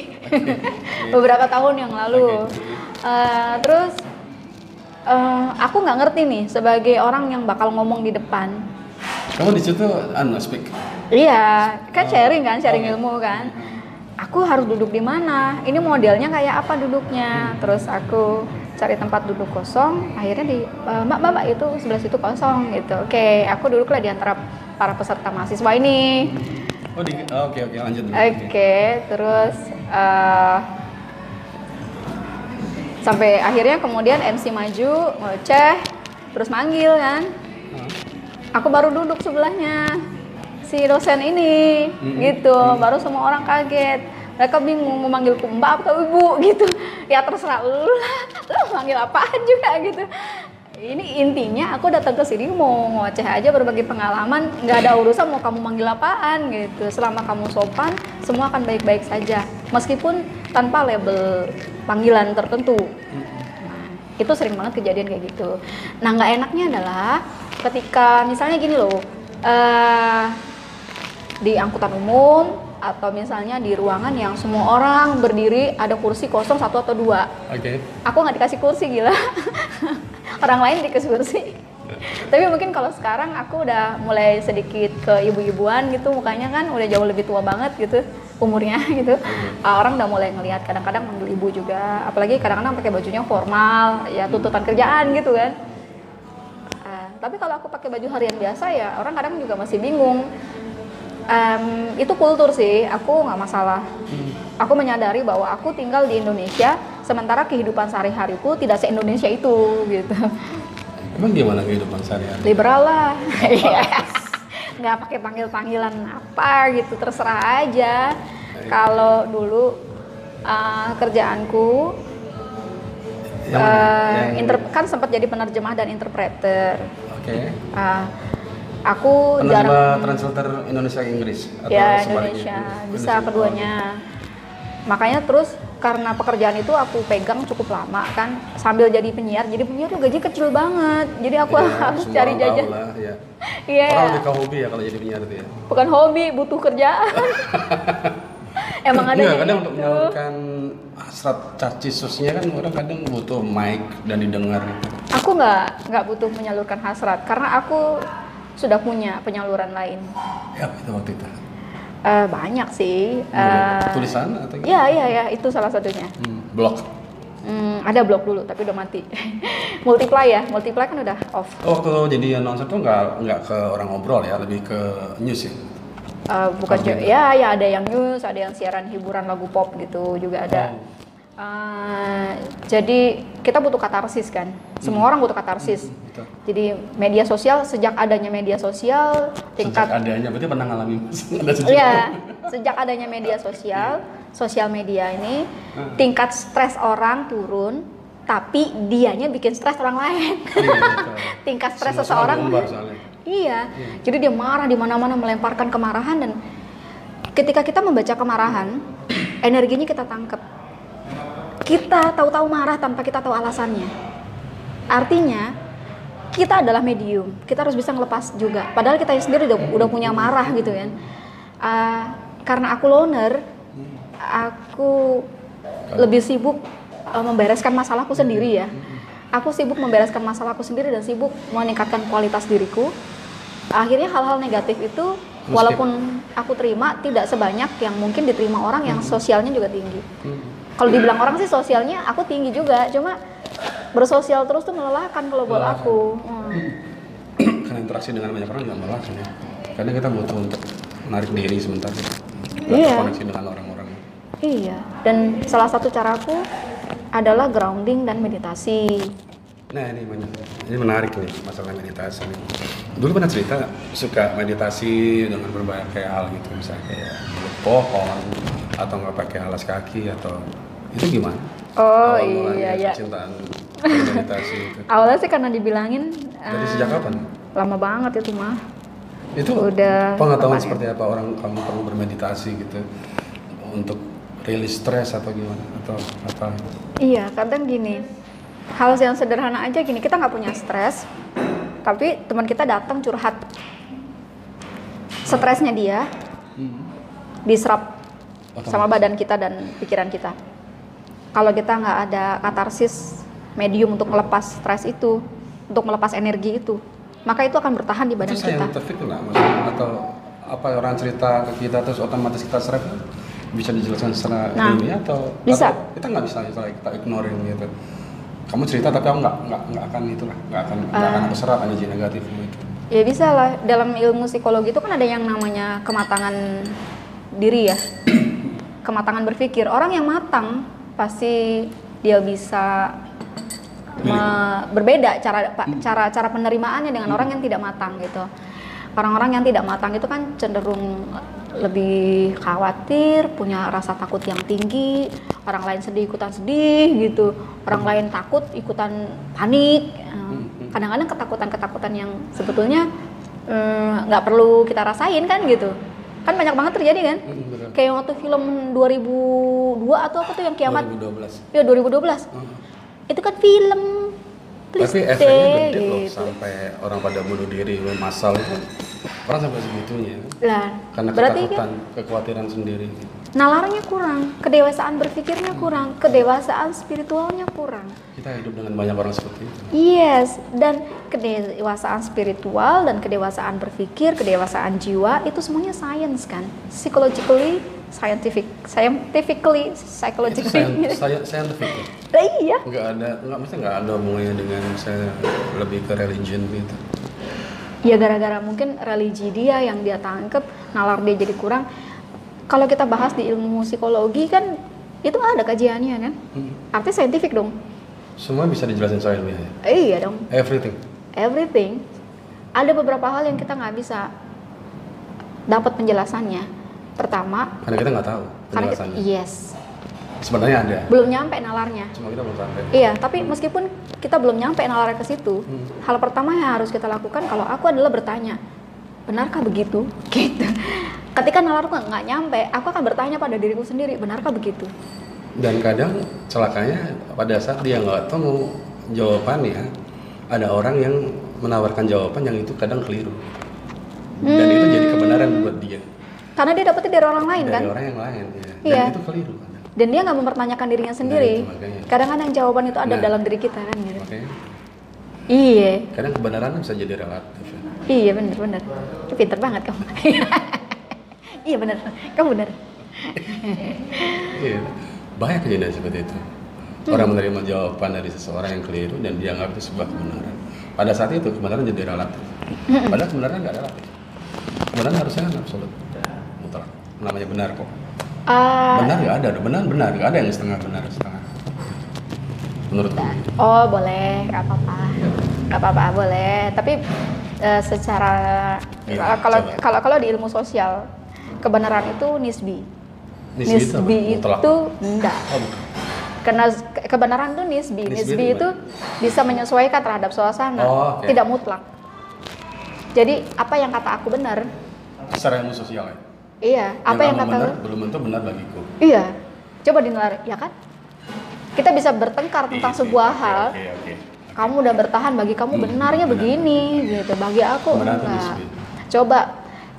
Beberapa tahun yang lalu. Eh, terus eh, aku nggak ngerti nih sebagai orang yang bakal ngomong di depan. Kamu di situ anu speak. Iya, kan Oh, sharing kan, sharing oke. ilmu kan. Aku harus duduk di mana? Ini modelnya kayak apa duduknya? Terus aku cari tempat duduk kosong akhirnya di eh, mbak mbak mbak itu sebelah situ kosong gitu oke aku duduklah di antara para peserta mahasiswa ini Oh, oh, oke oke lanjut dulu. oke terus eh, sampai akhirnya kemudian MC maju ngoceh terus manggil kan aku baru duduk sebelahnya si dosen ini Mm-mm. gitu. Baru semua orang kaget. Mereka bingung mau manggilku mbak atau ibu gitu. Ya terserah lu lah. Lu manggil apaan juga gitu. Ini intinya aku datang ke sini mau ngoceh aja berbagi pengalaman. Nggak ada urusan mau kamu manggil apaan gitu. Selama kamu sopan semua akan baik-baik saja. Meskipun tanpa label panggilan tertentu. Nah, itu sering banget kejadian kayak gitu. Nah, nggak enaknya adalah ketika misalnya gini loh, eh di angkutan umum atau misalnya di ruangan yang semua orang berdiri ada kursi kosong satu atau dua. Oke. Aku nggak dikasih kursi gila. orang lain dikasih kursi. Tapi mungkin kalau sekarang aku udah mulai sedikit ke ibu-ibuan gitu mukanya kan udah jauh lebih tua banget gitu umurnya gitu. Ah, orang udah mulai ngelihat kadang-kadang manggil ibu juga, apalagi kadang-kadang pakai bajunya formal, ya tuntutan kerjaan gitu kan. Ah, tapi kalau aku pakai baju harian biasa ya orang kadang juga masih bingung. Em, itu kultur sih, aku nggak masalah. Aku menyadari bahwa aku tinggal di Indonesia, sementara kehidupan sehari-hariku tidak se-Indonesia itu gitu. Emang gimana kehidupan sehari-hari? Liberal lah, Iya. nggak pakai panggil-panggilan apa gitu, terserah aja. Kalau dulu uh, kerjaanku Yang uh, Yang- inter- kan sempat jadi penerjemah dan interpreter. Oke. Uh, aku Pernah jarang translator Indonesia ke Inggris atau ya? Indonesia bisa Indonesia. keduanya makanya terus karena pekerjaan itu aku pegang cukup lama kan sambil jadi penyiar jadi penyiar tuh gaji kecil banget jadi aku Iya, harus cari orang jajan lah, ya. iya Orang lebih ke hobi ya kalau jadi penyiar itu ya. bukan hobi butuh kerjaan emang ada Enggak, yang kadang untuk gitu. menyalurkan hasrat cacisusnya kan orang kadang butuh mic dan didengar aku nggak nggak butuh menyalurkan hasrat karena aku sudah punya penyaluran lain Ya, itu waktu itu. Eh, banyak sih Eh, Tulisan atau iya iya ya itu salah satunya Hmm, blog. Hmm, ada blog dulu tapi udah mati. multiply ya, multiply kan udah off. Oh, waktu jadi announcer tuh nggak nggak ke orang ngobrol ya, lebih ke news ya. Uh, bukan Oh, ju- gitu. ya ya ada yang news, ada yang siaran hiburan lagu pop gitu juga ada. Oh. Uh, jadi kita butuh katarsis kan. Semua orang butuh katarsis. Betul. Jadi media sosial sejak adanya media sosial Sejak tingkat adanya, berarti pernah ngalamin ada sejak. Iya, sejak adanya media sosial, sosial media ini tingkat stres orang turun, tapi dianya bikin stres orang lain. Iya, tingkat stres seseorang. Iya. Jadi dia marah di mana-mana melemparkan kemarahan dan ketika kita membaca kemarahan, energinya kita tangkap. Kita tahu-tahu marah tanpa kita tahu alasannya. Artinya kita adalah medium. Kita harus bisa ngelepas juga. Padahal kita sendiri udah, udah punya marah gitu kan. Ah, karena aku loner, aku lebih sibuk eh, membereskan masalahku sendiri ya. Aku sibuk membereskan masalahku sendiri dan sibuk meningkatkan kualitas diriku. Akhirnya hal-hal negatif itu walaupun aku terima tidak sebanyak yang mungkin diterima orang yang sosialnya juga tinggi. Kalau dibilang orang sih sosialnya aku tinggi juga, cuma bersosial terus tuh melelahkan kalau buat Melelahkan. aku. Hmm. Karena interaksi dengan banyak orang juga malah ya. Karena kita butuh untuk menarik diri sebentar. Iya. Koneksi dengan orang-orang. Iya, dan salah satu caraku adalah grounding dan meditasi. Nah ini banyak. Ini menarik nih masalah meditasi nih. Dulu pernah cerita suka meditasi dengan berbagai hal gitu, misalnya kayak pohon atau nggak pakai alas kaki atau itu gimana? Oh, Awal iya, iya. Kecintaan meditasi itu. Awalnya sih karena dibilangin Dari eh, sejak kapan? lama banget itu mah. Itu Udah pengetahuan seperti apa orang kamu perlu bermeditasi gitu untuk rilis stres atau gimana atau apa? Iya, kadang gini. Hal yang sederhana aja gini, kita nggak punya stres, tapi teman kita datang curhat. Stresnya dia diserap Otomatis. sama badan kita dan pikiran kita. Kalau kita nggak ada katarsis medium untuk melepas stres itu, untuk melepas energi itu, maka itu akan bertahan di badan itu kita. nggak maksudnya atau apa orang cerita ke kita terus otomatis kita serap bisa dijelaskan secara Nah, ilmiah atau bisa. atau kita nggak bisa kita ignoring gitu kamu cerita tapi aku nggak nggak nggak akan itulah nggak akan nggak akan aku serap energi negatifmu itu Ya bisa lah. Dalam ilmu psikologi itu kan ada yang namanya kematangan diri ya. Kematangan berpikir. Orang yang matang pasti dia bisa me- berbeda cara pa- cara cara penerimaannya dengan orang yang tidak matang gitu. Orang-orang yang tidak matang itu kan cenderung lebih khawatir, punya rasa takut yang tinggi, orang lain sedih ikutan sedih gitu, orang lain takut ikutan panik. Eh, Kadang-kadang ketakutan-ketakutan yang sebetulnya eh, nggak perlu kita rasain kan gitu. Kan banyak banget terjadi kan? Kayak waktu film 2002 atau apa tuh yang kiamat? 2012 Ya 2012. Hmm. Itu kan film. Please tapi efeknya gede loh gitu. sampai orang pada bunuh diri massal itu orang sampai segitunya. Lah, karena berarti kan ketakutan kekhawatiran sendiri. Nalarnya kurang, kedewasaan berpikirnya kurang, kedewasaan spiritualnya kurang. kita hidup dengan banyak orang seperti itu. Yes, dan kedewasaan spiritual dan kedewasaan berpikir, kedewasaan jiwa itu semuanya science kan, psychologically, scientific, scientifically, psychologically. saya saya scientific ya. Iya. nggak ada nggak mesti nggak ada hubungannya dengan saya lebih ke religion gitu Ya gara-gara mungkin religi dia yang dia tangkep, nalar dia jadi kurang. Kalau kita bahas di ilmu psikologi kan itu ada kajiannya kan, Hmm. artinya saintifik dong. semua bisa dijelasin soal ilmiah ya Eh, iya dong. everything everything ada beberapa hal yang kita nggak bisa dapat penjelasannya pertama. Karena kita nggak tahu karena kita, yes. Sebenarnya ada. Belum nyampe nalarnya. Cuma kita belum sampai. Iya tapi meskipun kita belum nyampe nalarnya ke situ Hmm. hal pertama yang harus kita lakukan kalau aku adalah bertanya benarkah begitu? Gitu. Ketika nalarku nggak nyampe aku akan bertanya pada diriku sendiri benarkah begitu? Dan kadang celakanya pada saat dia nggak tahu jawabannya ada orang yang menawarkan jawaban yang itu kadang keliru. Dan itu jadi kebenaran buat dia karena dia dapetnya dari orang lain kan dari orang yang lain ya. dan Iya. itu keliru kadang. dan dia nggak mempertanyakan dirinya sendiri itu makanya. kadang-kadang jawaban itu ada Nah. dalam diri kita kan gitu makanya iya kadang kebenaran bisa jadi relatif ya. Iya bener bener. Pinter banget kamu. iya bener. Kamu bener. Iya. Banyak kejadian seperti itu. Orang menerima jawaban dari seseorang yang keliru dan dia anggap itu sebuah kebenaran. Pada saat itu kebenaran jadi relatif. Padahal kebenaran nggak relatif. Kebenaran harusnya kan absolut. Namanya benar kok. Ah, Benar nggak ada, benar benar nggak ada yang setengah benar setengah. Menurut kamu? oh boleh, nggak apa-apa, nggak apa-apa boleh. Tapi eh, secara Iya, eh, kalau coba. kalau kalau di ilmu sosial kebenaran itu nisbi. Nisbi itu apa? Mutlak. itu enggak. Oh, bukan. Karena ke- kebenaran itu nisbi. Nisbi Nisbi, itu itu bisa menyesuaikan terhadap suasana, Oh, oke. tidak mutlak. Jadi apa yang kata aku benar, Secara ilmu sosial ya. Iya. Apa yang, kamu kata benar lu? belum tentu benar bagiku. Iya, coba dinalar, ya kan? Kita bisa bertengkar tentang Iya, sebuah oke, hal. Oke, oke. Kamu udah bertahan, bagi kamu Hmm, benarnya benar. begini, gitu. Bagi aku itu enggak. Coba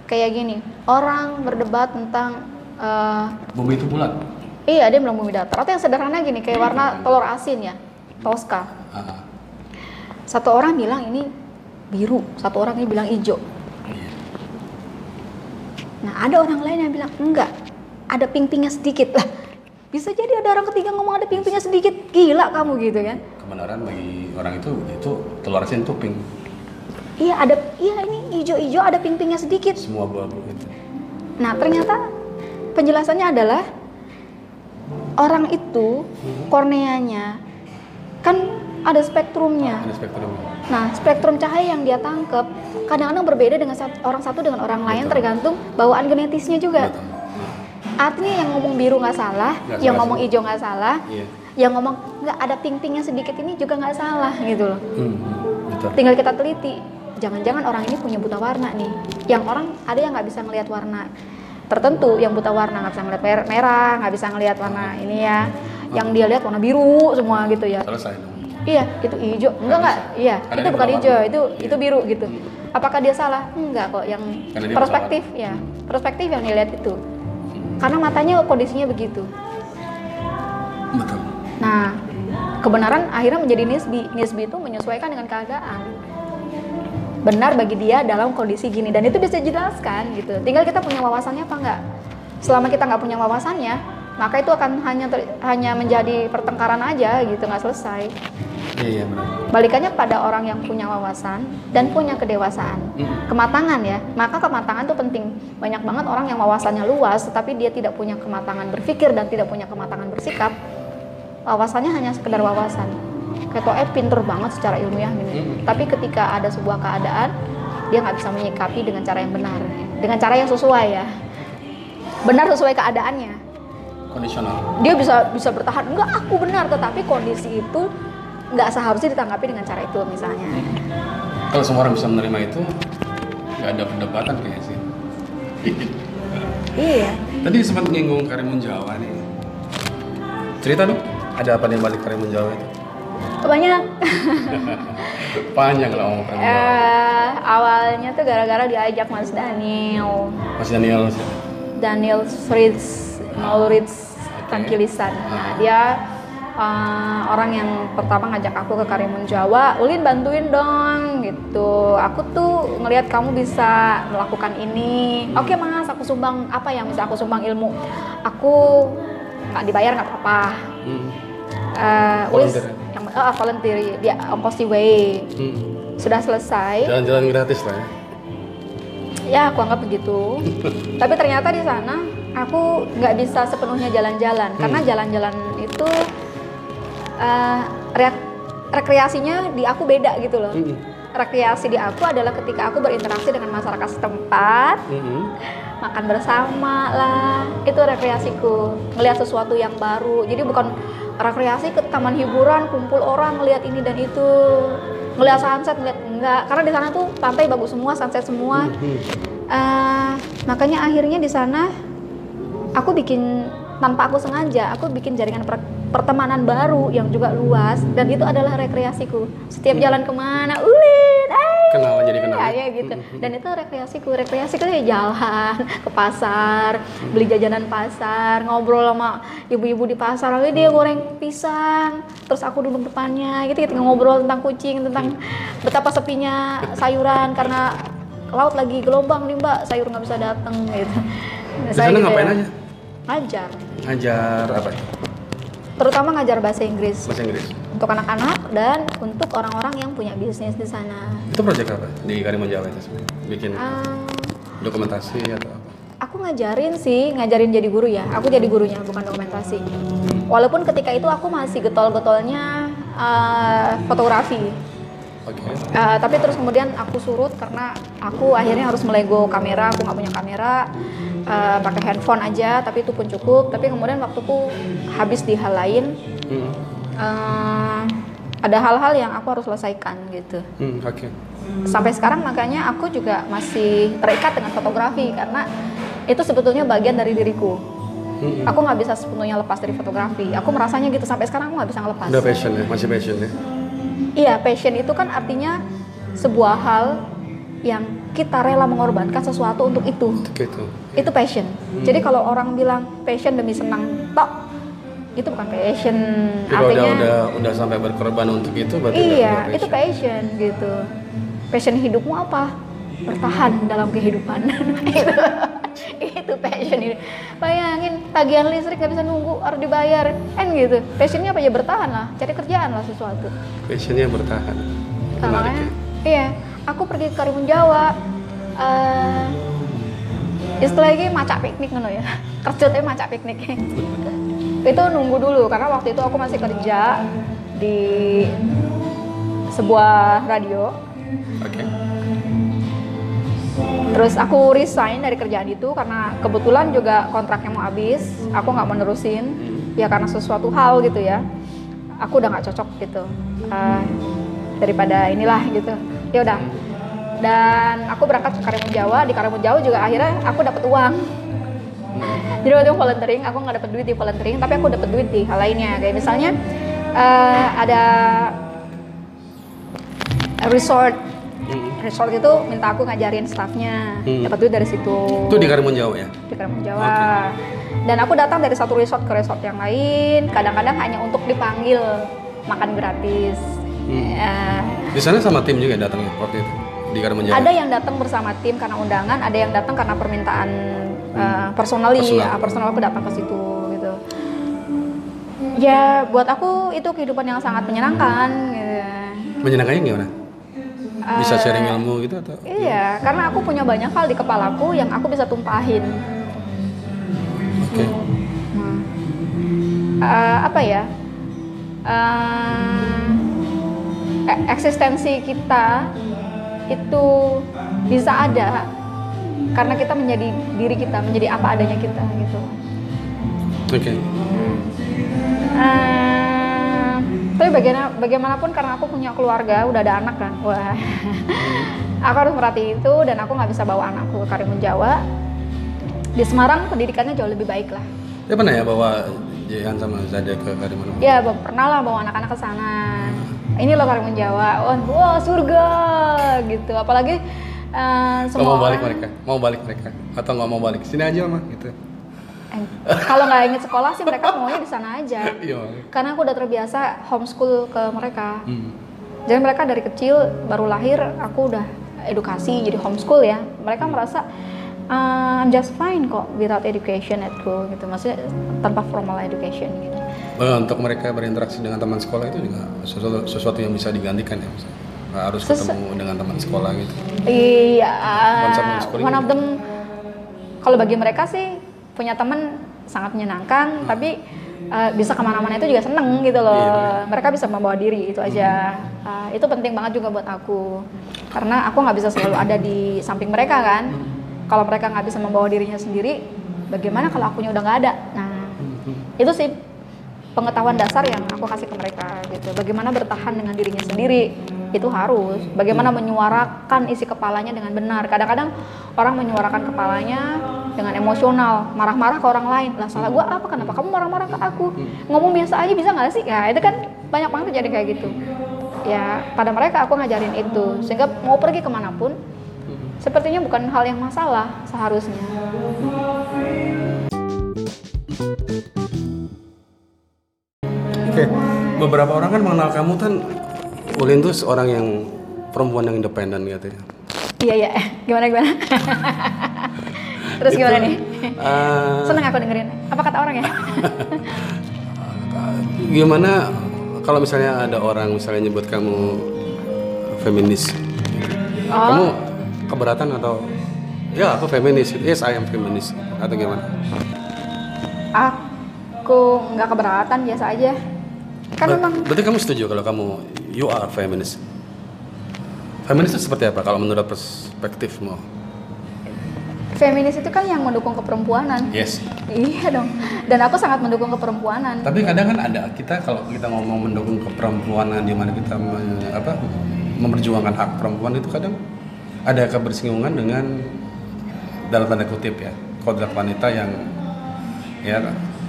kayak gini, orang berdebat tentang, eh, Bumi itu bulat. iya dia bilang bumi datar. Atau yang sederhana gini, kayak warna telur asin ya, Tosca. Ah, Satu orang bilang ini biru, satu orang ini bilang hijau. Nah ada orang lain yang bilang enggak, ada ping-pingnya sedikit lah. Bisa jadi ada orang ketiga ngomong ada ping-pingnya sedikit, gila kamu gitu kan? Kebenaran bagi orang itu itu telur asin itu pink. Iya ada, iya ini hijau-hijau ada ping-pingnya sedikit. Semua abu-abu itu. Nah ternyata penjelasannya adalah orang itu korneanya kan ada spektrumnya. Ada spektrum. Nah spektrum cahaya yang dia tangkap kadang-kadang berbeda dengan sat- orang satu dengan orang lain Betul. tergantung bawaan genetisnya juga. Betul. Artinya yang ngomong biru nggak salah, Nggak yang salah ngomong hijau nggak salah, Iya. yang ngomong nggak ada ping-pingnya sedikit ini juga nggak salah gitu loh. Hmm, hmm, betul. Tinggal kita teliti. Jangan-jangan orang ini punya buta warna nih. Yang orang ada yang nggak bisa ngelihat warna tertentu, yang buta warna nggak bisa ngelihat mer- merah, nggak bisa ngelihat warna ini ya. Yang dia lihat warna biru semua gitu ya. Selesai dong. Iya, itu hijau. Enggak enggak. Iya, Karena itu bukan hijau, itu Iya. itu biru gitu. Apakah dia salah? Enggak kok. Yang perspektif ya, perspektif yang dilihat itu. Karena matanya kondisinya begitu. Betul. Nah, kebenaran akhirnya menjadi nisbi. Nisbi itu menyesuaikan dengan keadaan. Benar bagi dia dalam kondisi gini dan itu bisa dijelaskan gitu. Tinggal kita punya wawasannya apa enggak. Selama kita nggak punya wawasannya, maka itu akan hanya ter- hanya menjadi pertengkaran aja gitu, nggak selesai. Iya, iya benar. Balikannya pada orang yang punya wawasan dan punya kedewasaan. Mm. Kematangan ya. Maka kematangan itu penting. Banyak banget orang yang wawasannya luas tetapi dia tidak punya kematangan berpikir dan tidak punya kematangan bersikap. Wawasannya hanya sekedar wawasan. Ketua eh pinter banget secara ilmiah gini. Mm. Tapi ketika ada sebuah keadaan dia nggak bisa menyikapi dengan cara yang benar, dengan cara yang sesuai ya. Benar sesuai keadaannya Kondisional. dia bisa bisa bertahan enggak aku benar tetapi kondisi itu nggak seharusnya ditanggapi dengan cara itu misalnya Kalau semua orang bisa menerima itu, nggak ada perdebatan kayaknya sih. iya Tadi sempat nyinggung Karimun Jawa nih. Cerita dong, ada apa di balik Karimun Jawa itu? banyak Panjang lah ngomong Karimun Jawa. eh, awalnya tuh gara-gara diajak Mas Daniel Mas Daniel sih. Daniel Fritz Maurits Tangkilisan nah dia eh, orang yang pertama ngajak aku ke Karimun Jawa Ulin bantuin dong gitu. Aku tuh ngelihat kamu bisa melakukan ini. Oke mas aku sumbang. Apa yang bisa aku sumbang ilmu? Aku nggak dibayar nggak apa-apa. Hmm. Eh, Ulis Volunteer. yang eh, volunteer dia ongkos di way. Hmm. sudah selesai. Jalan-jalan gratis lah ya. ya aku anggap begitu. Tapi ternyata di sana aku nggak bisa sepenuhnya jalan-jalan. Karena jalan-jalan itu reak- rekreasinya di aku beda gitu loh Hmm. rekreasi di aku adalah ketika aku berinteraksi dengan masyarakat setempat Hmm. makan bersama lah itu rekreasiku ngelihat sesuatu yang baru jadi bukan rekreasi ke taman hiburan kumpul orang ngelihat ini dan itu ngelihat sunset ngelihat enggak karena di sana tuh pantai bagus semua sunset semua Hmm. Eh, makanya akhirnya di sana aku bikin tanpa aku sengaja aku bikin jaringan per- pertemanan baru yang juga luas dan itu adalah rekreasiku. Setiap jalan ke mana ulin eh Kenal jadi kenal. ya, ya gitu dan itu rekreasiku. Rekreasiku ya jalan ke pasar beli jajanan pasar ngobrol sama ibu-ibu di pasar lalu dia goreng pisang terus aku duduk depannya gitu kita ngobrol tentang kucing tentang betapa sepinya sayuran karena laut lagi gelombang nih mbak. Sayur nggak bisa datang gitu. Di sana ngapain aja? Ngajar Ngajar apa? terutama ngajar bahasa Inggris Bahasa Inggris. untuk anak-anak dan untuk orang-orang yang punya bisnis di sana Itu proyek apa di Karimun Jawa itu sebenarnya? Bikin Ah, dokumentasi atau apa? Aku ngajarin sih, ngajarin jadi guru ya. Aku jadi gurunya, bukan dokumentasi. Walaupun ketika itu aku masih getol-getolnya eh, fotografi. Oke. Eh, tapi terus kemudian aku surut karena aku akhirnya harus melego kamera. Aku nggak punya kamera, eh, pakai handphone aja. Tapi itu pun cukup. Tapi kemudian waktuku habis di hal lain. Hmm. Eh, ada hal-hal yang aku harus selesaikan gitu. Hmm, oke. sampai sekarang makanya aku juga masih terikat dengan fotografi karena itu sebetulnya bagian dari diriku Hmm. aku nggak bisa sepenuhnya lepas dari fotografi aku merasanya gitu sampai sekarang aku nggak bisa ngelepas Udah passion ya, masih passion ya. iya passion itu kan artinya sebuah hal yang kita rela mengorbankan sesuatu untuk itu Gitu. itu passion jadi kalau orang bilang passion demi senang tok itu bukan passion Jadi kalau udah, artinya udah udah sampai berkorban untuk itu berarti Iya, itu passion gitu. Passion hidupmu apa? Bertahan dalam kehidupan. itu, itu passion ini. Bayangin tagihan listrik gak bisa nunggu harus dibayar, kan gitu. Passionnya apa ya bertahan lah, cari kerjaan lah sesuatu. passionnya bertahan. Makanya, ya. iya, aku pergi ke Karimun Jawa. Eh istilahnya macak piknik ngono ya. Kerjanya macak piknik. itu nunggu dulu karena waktu itu aku masih kerja di sebuah radio. Oke. Terus aku resign dari kerjaan itu karena kebetulan juga kontraknya mau habis. Aku nggak mau nerusin, ya karena sesuatu hal gitu ya. Aku udah nggak cocok gitu. Eh, daripada inilah gitu. Ya udah. Dan aku berangkat ke Karimun Jawa. Di Karimun Jawa juga akhirnya aku dapat uang. Jadi waktu itu volunteering, aku nggak dapat duit di volunteering, tapi aku dapat duit di hal lainnya. Kayak misalnya eh, ada resort Hmm. resort itu minta aku ngajarin staffnya Hmm. dapat duit dari situ Itu di Karimun Jawa ya? di Karimun Jawa dan aku datang dari satu resort ke resort yang lain kadang-kadang hanya untuk dipanggil makan gratis Hmm. Ya, Di sana sama tim juga datangnya waktu itu di Karimun Jawa. ada yang datang bersama tim karena undangan ada yang datang karena permintaan uh, personally Personal. ya, personal aku datang ke situ gitu ya buat aku itu kehidupan yang sangat menyenangkan gitu. Menyenangkannya gimana? Bisa Eh, sharing ilmu gitu atau? Iya, karena aku punya banyak hal di kepalaku yang aku bisa tumpahin. Oke. Nah, eh, apa ya? Eh, e- eksistensi kita itu bisa ada karena kita menjadi diri kita, menjadi apa adanya kita gitu. Oke. Eh, tapi bagaimana, bagaimanapun karena aku punya keluarga, udah ada anak kan, wah, aku harus merhati itu dan aku nggak bisa bawa anakku ke Karimun Jawa. Di Semarang pendidikannya jauh lebih baik lah. Ya pernah ya bawa Jehan sama Zade ke Karimun? Ya be- pernah lah bawa anak-anak ke sana. Ini loh Karimun Jawa, wah, wah surga gitu. Apalagi Nggak semua mau balik orang- mereka? Mau balik mereka? Atau nggak mau balik? Sini aja mah gitu. Eh, kalau nggak ingin sekolah sih mereka maunya di sana aja. Iya. Karena aku udah terbiasa homeschool ke mereka. Hmm. Jadi mereka dari kecil baru lahir aku udah edukasi jadi homeschool ya. Mereka merasa "Uh, I'm just fine kok without education at school gitu. Maksudnya tanpa formal education gitu. Eh, Untuk mereka berinteraksi dengan teman sekolah itu juga sesuatu, sesuatu yang bisa digantikan ya. misalnya. Nggak harus Ses- ketemu dengan teman sekolah gitu. Iya, homeschooling one of them kalau bagi mereka sih punya teman sangat menyenangkan, tapi uh, bisa ke mana-mana itu juga seneng gitu loh. Iya, Mereka bisa membawa diri itu aja. Uh, itu penting banget juga buat aku, karena aku nggak bisa selalu ada di samping mereka kan. Kalau mereka nggak bisa membawa dirinya sendiri, bagaimana kalau akunya udah nggak ada? Nah, itu sih pengetahuan dasar yang aku kasih ke mereka gitu. Bagaimana bertahan dengan dirinya sendiri itu harus. Bagaimana menyuarakan isi kepalanya dengan benar. Kadang-kadang orang menyuarakan kepalanya dengan emosional, marah-marah ke orang lain. Lah salah gua apa? Kenapa kamu marah-marah ke aku? Ngomong biasa aja bisa nggak sih? Ya itu kan banyak banget terjadi kayak gitu. Ya pada mereka aku ngajarin itu sehingga mau pergi ke mana pun sepertinya bukan hal yang masalah seharusnya. Oke. Beberapa orang kan mengenal kamu kan Ulin tuh seorang yang perempuan yang independen gitu ya. Iya iya, gimana gimana? Terus gimana nih? Eh, Seneng aku dengerin. Apa kata orang ya? gimana kalau misalnya ada orang misalnya nyebut kamu feminis Oh. kamu keberatan atau ya aku feminis yes I am feminis atau gimana Aku nggak keberatan biasa aja. Kan Ber- memang berarti kamu setuju kalau kamu you are feminist feminis itu seperti apa kalau menurut perspektifmu feminis itu kan yang mendukung keperempuanan. yes Iya dong. Dan aku sangat mendukung keperempuanan. tapi kadang kan ada kita kalau kita ngomong mendukung keperempuanan di mana kita me- apa memperjuangkan hak perempuan itu kadang ada kebersinggungan dengan dalam tanda kutip ya kodrat wanita yang ya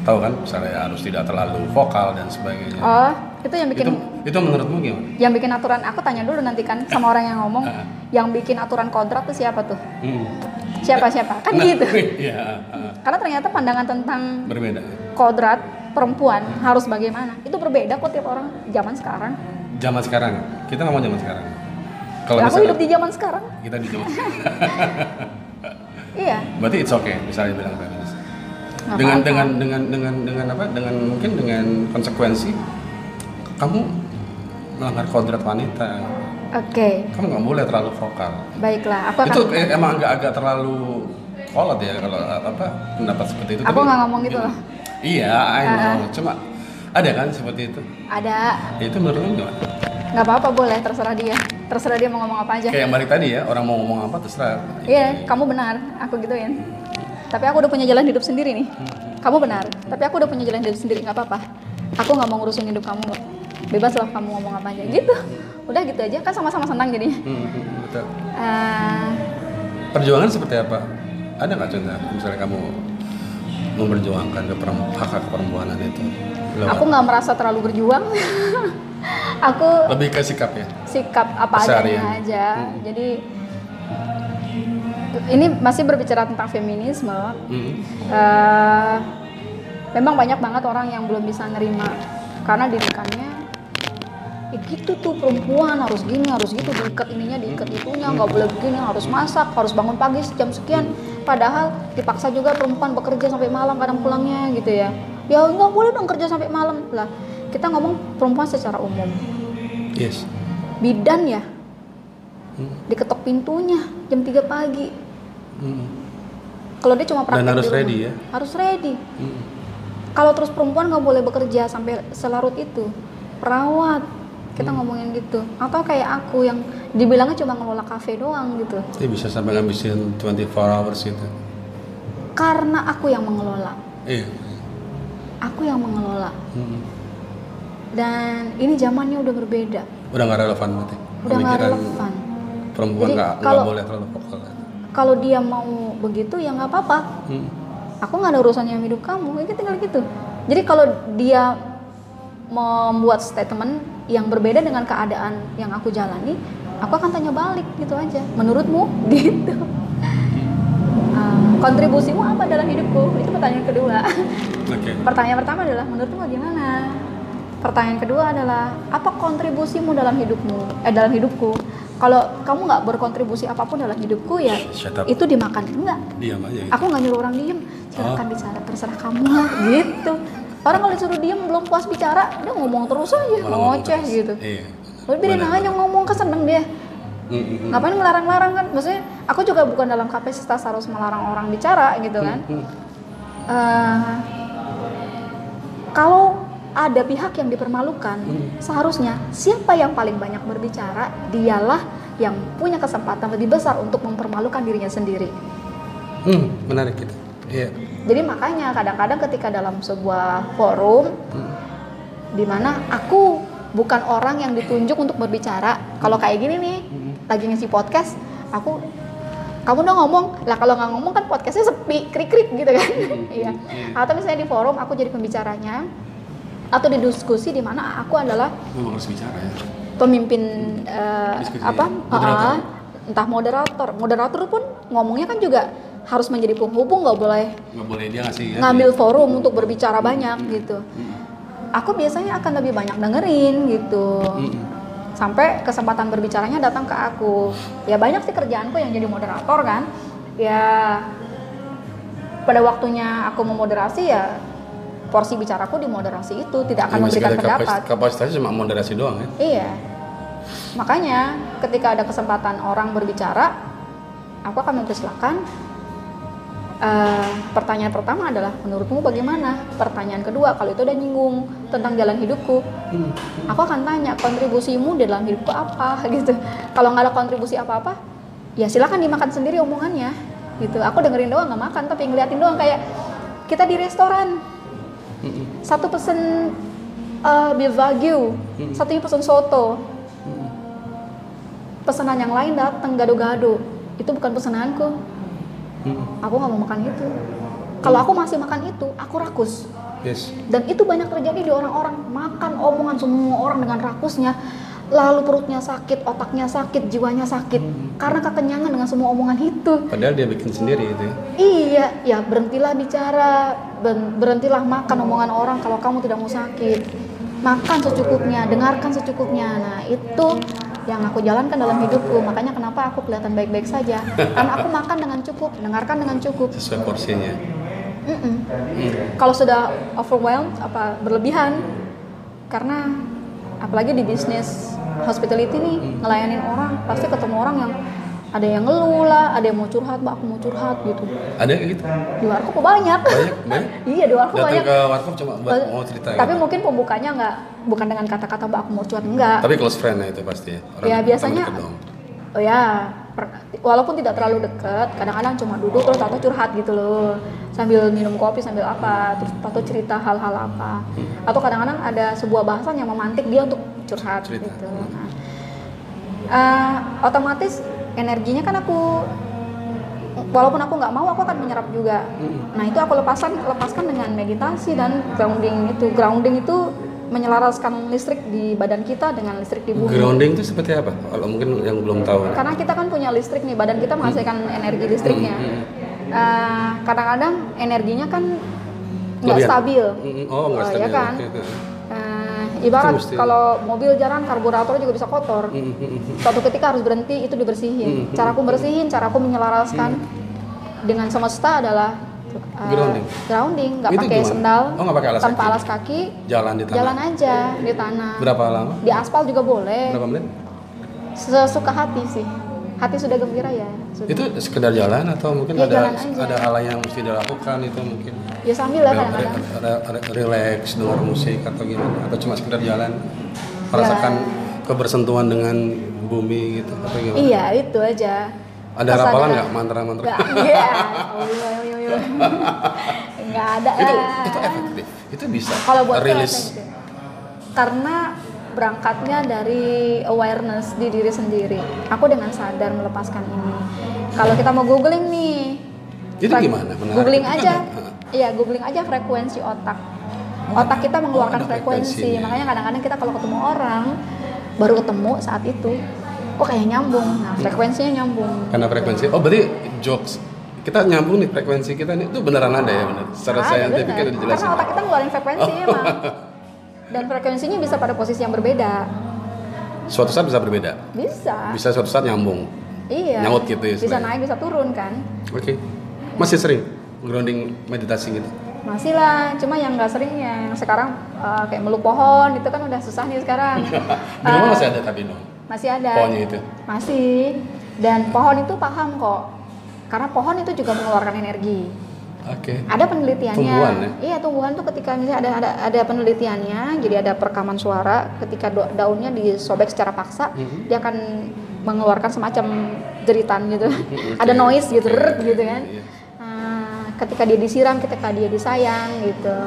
tahu kan misalnya harus tidak terlalu vokal dan sebagainya Oh, itu yang bikin itu itu menurutmu gimana yang bikin aturan aku tanya dulu nanti kan sama orang yang ngomong Ah. yang bikin aturan kodrat tuh siapa tuh? hmm. Siapa siapa? Kan Nah, gitu. iya ah, Karena ternyata pandangan tentang berbeda kodrat perempuan harus bagaimana itu berbeda kok tiap orang zaman sekarang. zaman sekarang kita ngomong zaman sekarang kalau Ya, aku hidup di zaman sekarang. kita di zaman Iya. berarti it's okay misalnya bilang feminis dengan apa-apa. dengan dengan dengan dengan apa dengan mungkin dengan konsekuensi kamu melanggar kodrat wanita Oke, kamu nggak boleh terlalu vokal baiklah. Aku akan itu eh, emang agak agak terlalu kolot ya kalau apa pendapat seperti itu Aku nggak ngomong gitu loh. iya I know cuma ada kan seperti itu ada Ya, itu menurut kamu gimana nggak apa-apa boleh terserah dia. Terserah dia mau ngomong apa aja. kayak yang balik tadi ya orang mau ngomong apa terserah Iya, kamu benar. Aku gituin. Tapi aku udah punya jalan hidup sendiri nih. Kamu benar. Tapi aku udah punya jalan hidup sendiri. nggak apa-apa. Aku nggak mau ngurusin hidup kamu. kok. Bebas lah kamu ngomong apa aja. Gitu. Udah gitu aja. Kan sama-sama senang jadinya. Hmm, hmm, betul Eh, perjuangan seperti apa ada nggak contoh misalnya kamu memperjuangkan keperem- hak hak perempuanan itu Lewat- aku nggak merasa terlalu berjuang. aku lebih ke sikap ya sikap apa adanya aja. Jadi ini masih berbicara tentang feminisme. Hmm. Eh, memang banyak banget orang yang belum bisa nerima. Karena didikannya "Ih, gitu tuh perempuan harus gini harus gitu diikat ininya diikat itunya nggak boleh begini harus masak harus bangun pagi jam sekian. Padahal dipaksa juga perempuan bekerja sampai malam kadang pulangnya gitu ya. Ya nggak boleh dong kerja sampai malam. Lah kita ngomong perempuan secara umum. Yes. Bidan ya. Hmm. diketok pintunya jam 3 pagi Mm. kalau dia cuma praktek Dan harus di rumah. ready ya? harus ready Mm. kalau terus perempuan nggak boleh bekerja sampai selarut itu perawat kita Hmm. ngomongin gitu atau kayak aku yang dibilangnya cuma ngelola kafe doang gitu Dia bisa sampai ngabisin 24 hours gitu. karena aku yang mengelola Iya. aku yang mengelola Mm. dan ini zamannya udah berbeda Udah nggak relevan berarti. udah nggak relevan Perempuan nggak boleh terlalu vokal. Kalau dia mau begitu ya nggak apa-apa. Mm. aku nggak ada urusannya sama hidup kamu. Ya tinggal gitu. Jadi kalau dia membuat statement yang berbeda dengan keadaan yang aku jalani aku akan tanya balik gitu aja. Menurutmu? Gitu. Ah, kontribusimu apa dalam hidupku? Itu pertanyaan kedua. Oke. pertanyaan pertama adalah menurutmu bagaimana pertanyaan kedua adalah apa kontribusimu dalam hidupmu? Eh dalam hidupku kalau kamu nggak berkontribusi apa pun dalam hidupku ya itu dimakan enggak Diam aja. Gitu. aku nggak nyuruh orang diem silakan bicara terserah kamu gitu orang kalau disuruh diem belum puas bicara dia ngomong terus aja Malah ngoceh terus. gitu Iya. Tapi biarin aja ngomong kan seneng dia Mm, mm, mm. ngapain ngelarang-larang kan maksudnya aku juga bukan dalam kapasitas harus melarang orang bicara gitu kan. Eh, kalau ada pihak yang dipermalukan, seharusnya siapa yang paling banyak berbicara, dialah yang punya kesempatan lebih besar untuk mempermalukan dirinya sendiri. Hmm, menarik gitu. Iya. Jadi makanya kadang-kadang ketika dalam sebuah forum di mana aku bukan orang yang ditunjuk untuk berbicara. Kalau kayak gini nih, lagi ngisi podcast, aku kamu udah ngomong lah kalau nggak ngomong kan podcastnya sepi krik krik gitu kan iya atau misalnya di forum aku jadi pembicaranya atau di diskusi di mana aku adalah Memang harus bicara ya. pemimpin Diskusi, apa? Ya? Moderator. ah, entah moderator. Moderator pun ngomongnya kan juga harus menjadi penghubung nggak boleh Nggak boleh dia ngasih ya. ngambil forum untuk berbicara banyak gitu. Aku biasanya akan lebih banyak dengerin gitu. Mm, sampai kesempatan berbicaranya datang ke aku. Ya banyak sih kerjaanku yang jadi moderator kan. Ya pada waktunya aku memoderasi ya porsi bicaraku di moderasi itu tidak akan Ya, memberikan pendapat kapasitas, kapasitasnya cuma moderasi doang ya. Iya. Makanya ketika ada kesempatan orang berbicara, aku akan mempersilahkan. Eh, pertanyaan pertama adalah menurutmu bagaimana? Pertanyaan kedua kalau itu udah nyinggung tentang jalan hidupku, aku akan tanya kontribusimu di dalam hidupku apa gitu. Kalau nggak ada kontribusi apa-apa, ya silakan dimakan sendiri omongannya gitu. Aku dengerin doang nggak makan tapi ngeliatin doang kayak kita di restoran satu pesen uh, beef wagyu, satunya pesen soto. Pesanan yang lain datang gado-gado. Itu bukan pesananku. Aku nggak mau makan itu. Kalau aku masih makan itu, aku rakus. Yes. Dan itu banyak terjadi di orang-orang makan omongan semua orang dengan rakusnya. Lalu perutnya sakit, otaknya sakit, jiwanya sakit karena kekenyangan dengan semua omongan itu. Padahal dia bikin sendiri itu ya. Iya, ya berhentilah bicara, berhentilah makan omongan orang kalau kamu tidak mau sakit. Makan secukupnya, dengarkan secukupnya. Nah, itu yang aku jalankan dalam hidupku. Makanya kenapa aku kelihatan baik-baik saja. Karena aku makan dengan cukup, dengarkan dengan cukup. Sesuai porsinya. Mm-mm. Kalau sudah overwhelmed, apa berlebihan, karena apalagi di bisnis hospitality nih ngelayanin orang, pasti ketemu orang yang ada yang ngeluh lah, ada yang mau curhat, mbak aku mau curhat gitu. Ada kayak gitu. Di warkop banyak. Banyak, banyak. iya di warkop Datang banyak. ke warkop cuma buat mau cerita Tapi gitu. mungkin pembukanya nggak bukan dengan kata-kata mbak aku mau curhat enggak. Tapi close friend itu pasti ya. Orang ya biasanya oh ya walaupun tidak terlalu dekat kadang-kadang cuma duduk terus atau curhat gitu loh. Sambil minum kopi sambil apa terus atau cerita hal-hal apa. Atau kadang-kadang ada sebuah bahasan yang memantik dia untuk curhat Cerita. gitu. Nah, eh, otomatis energinya kan aku walaupun aku nggak mau aku akan menyerap juga. Nah itu aku lepaskan lepaskan dengan meditasi dan grounding itu. Grounding itu menyelaraskan listrik di badan kita dengan listrik di bumi. Grounding itu seperti apa? Kalau mungkin yang belum tahu. karena kita kan punya listrik nih badan kita menghasilkan energi listriknya. Eh, kadang-kadang energinya kan nggak stabil. Mm, Oh, nggak Oh, stabil. ya kan? Eh, ibarat kalau mobil jalan karburator juga bisa kotor. Mm, mm, mm. suatu ketika harus berhenti itu dibersihin. Caraku bersihin caraku menyelaraskan dengan semesta adalah uh, Grounding. grounding nggak pakai sendal Oh, nggak pakai alas tanpa kaki? alas kaki Jalan di tanah. jalan aja di tanah Berapa lama? di aspal juga boleh Berapa menit? sesuka hati sih hati sudah gembira ya sudah. Itu sekedar jalan atau mungkin Ya, ada ada hal yang mesti dilakukan itu mungkin ya sambil lah kadang-kadang re- relax dengar musik atau gimana atau cuma sekedar jalan merasakan kebersentuhan dengan bumi gitu atau gimana? iya itu aja Ada Kesadaran. rapalan nggak mantra-mantra? Iya. Oh, iya, iya, iya. Nggak ada. itu ah. itu efektif. Itu bisa Kalau buat rilis efektif. Karena berangkatnya dari awareness di diri sendiri. Aku dengan sadar melepaskan ini. Kalau kita mau googling nih, Itu gimana? Menarik. Googling aja. Iya, googling aja frekuensi otak. Otak kita mengeluarkan ada frekuensi. Makanya kadang-kadang kita kalau ketemu orang baru ketemu saat itu, oh kayak nyambung. Nah, frekuensinya nyambung. karena frekuensi. Oh berarti jokes kita nyambung nih frekuensi kita nih itu beneran ada ya benar. Secara saintifik benar. ada dijelasin. Karena otak kita ngeluarin frekuensi emang. Dan frekuensinya bisa pada posisi yang berbeda. Suatu saat bisa berbeda. Bisa. Bisa suatu saat nyambung. Iya. Nyaut gitu ya, Bisa naik, bisa turun kan. Oke. Masih sering grounding meditasi gitu. Masih lah, cuma yang nggak sering yang sekarang eh, kayak meluk pohon itu kan udah susah nih sekarang. Di rumah Eh, masih ada tapi dong. Masih ada. Pohonnya itu. Masih. Dan pohon itu paham kok. Karena pohon itu juga mengeluarkan energi. Oke. Ada penelitiannya. Tumbuhan ya? Iya, tumbuhan tuh ketika misalnya ada ada ada penelitiannya, jadi ada perekaman suara ketika daunnya disobek secara paksa, Mhm. dia akan mengeluarkan semacam jeritan gitu. Mhm, ada oke. noise gitu, Oke, rrrt oke, gitu kan. iya. Nah, ketika dia disiram, ketika dia disayang gitu.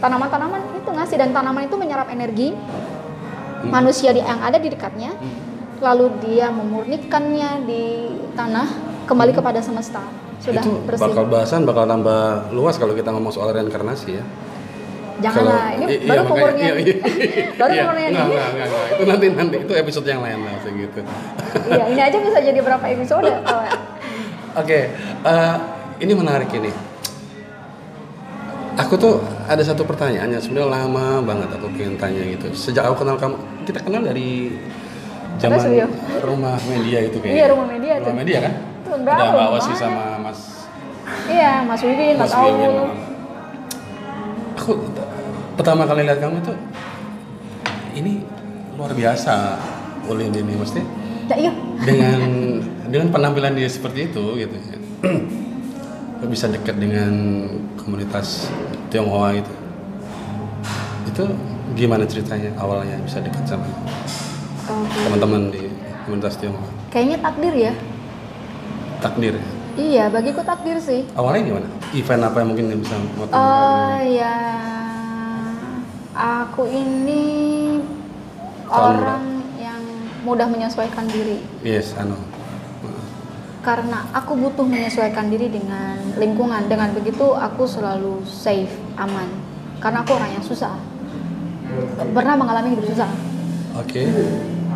Tanaman-tanaman itu ngasih dan tanaman itu menyerap energi Mhm. manusia yang ada di dekatnya, Mhm. Lalu dia memurnikannya di tanah kembali kepada semesta. Sudah Hmm. itu bersih. bakal bahasan bakal tambah luas kalau kita ngomong soal reinkarnasi ya. Janganlah, ini i- baru makanya- pemurnian. iya, iya. baru Iya, pemurnian enggak, enggak, enggak, enggak. Itu nanti nanti itu episode yang lain lah segitu. Iya, ini aja bisa jadi berapa episode. Oke, eh, ini menarik ini. Aku tuh ada satu pertanyaan yang sebenarnya lama banget aku pengen tanya gitu. Sejak aku kenal kamu, kita kenal dari zaman rumah media itu kayaknya. Iya, rumah media Rumah tuh. media kan? Tuh, enggak, ada Mbak Osi banget. sama Mas Iya, Mas Wiwin, Mas. Aul. Aku pertama kali lihat kamu tuh ini luar biasa Ulin ini mesti Ya, iya. dengan dengan penampilan dia seperti itu gitu ya. Bisa dekat dengan komunitas Tionghoa itu. Itu gimana ceritanya awalnya bisa dekat sama Teman-teman di komunitas Tionghoa? Kayaknya takdir ya. Takdir. ya? Iya, bagiku takdir sih. Awalnya gimana? Event apa yang mungkin yang bisa motivasi? Oh ya, aku ini orang yang mudah menyesuaikan diri Yes, anu. karena aku butuh menyesuaikan diri dengan lingkungan. Dengan begitu aku selalu safe, aman. Karena aku orang yang susah. Pernah mengalami hidup susah. Oke.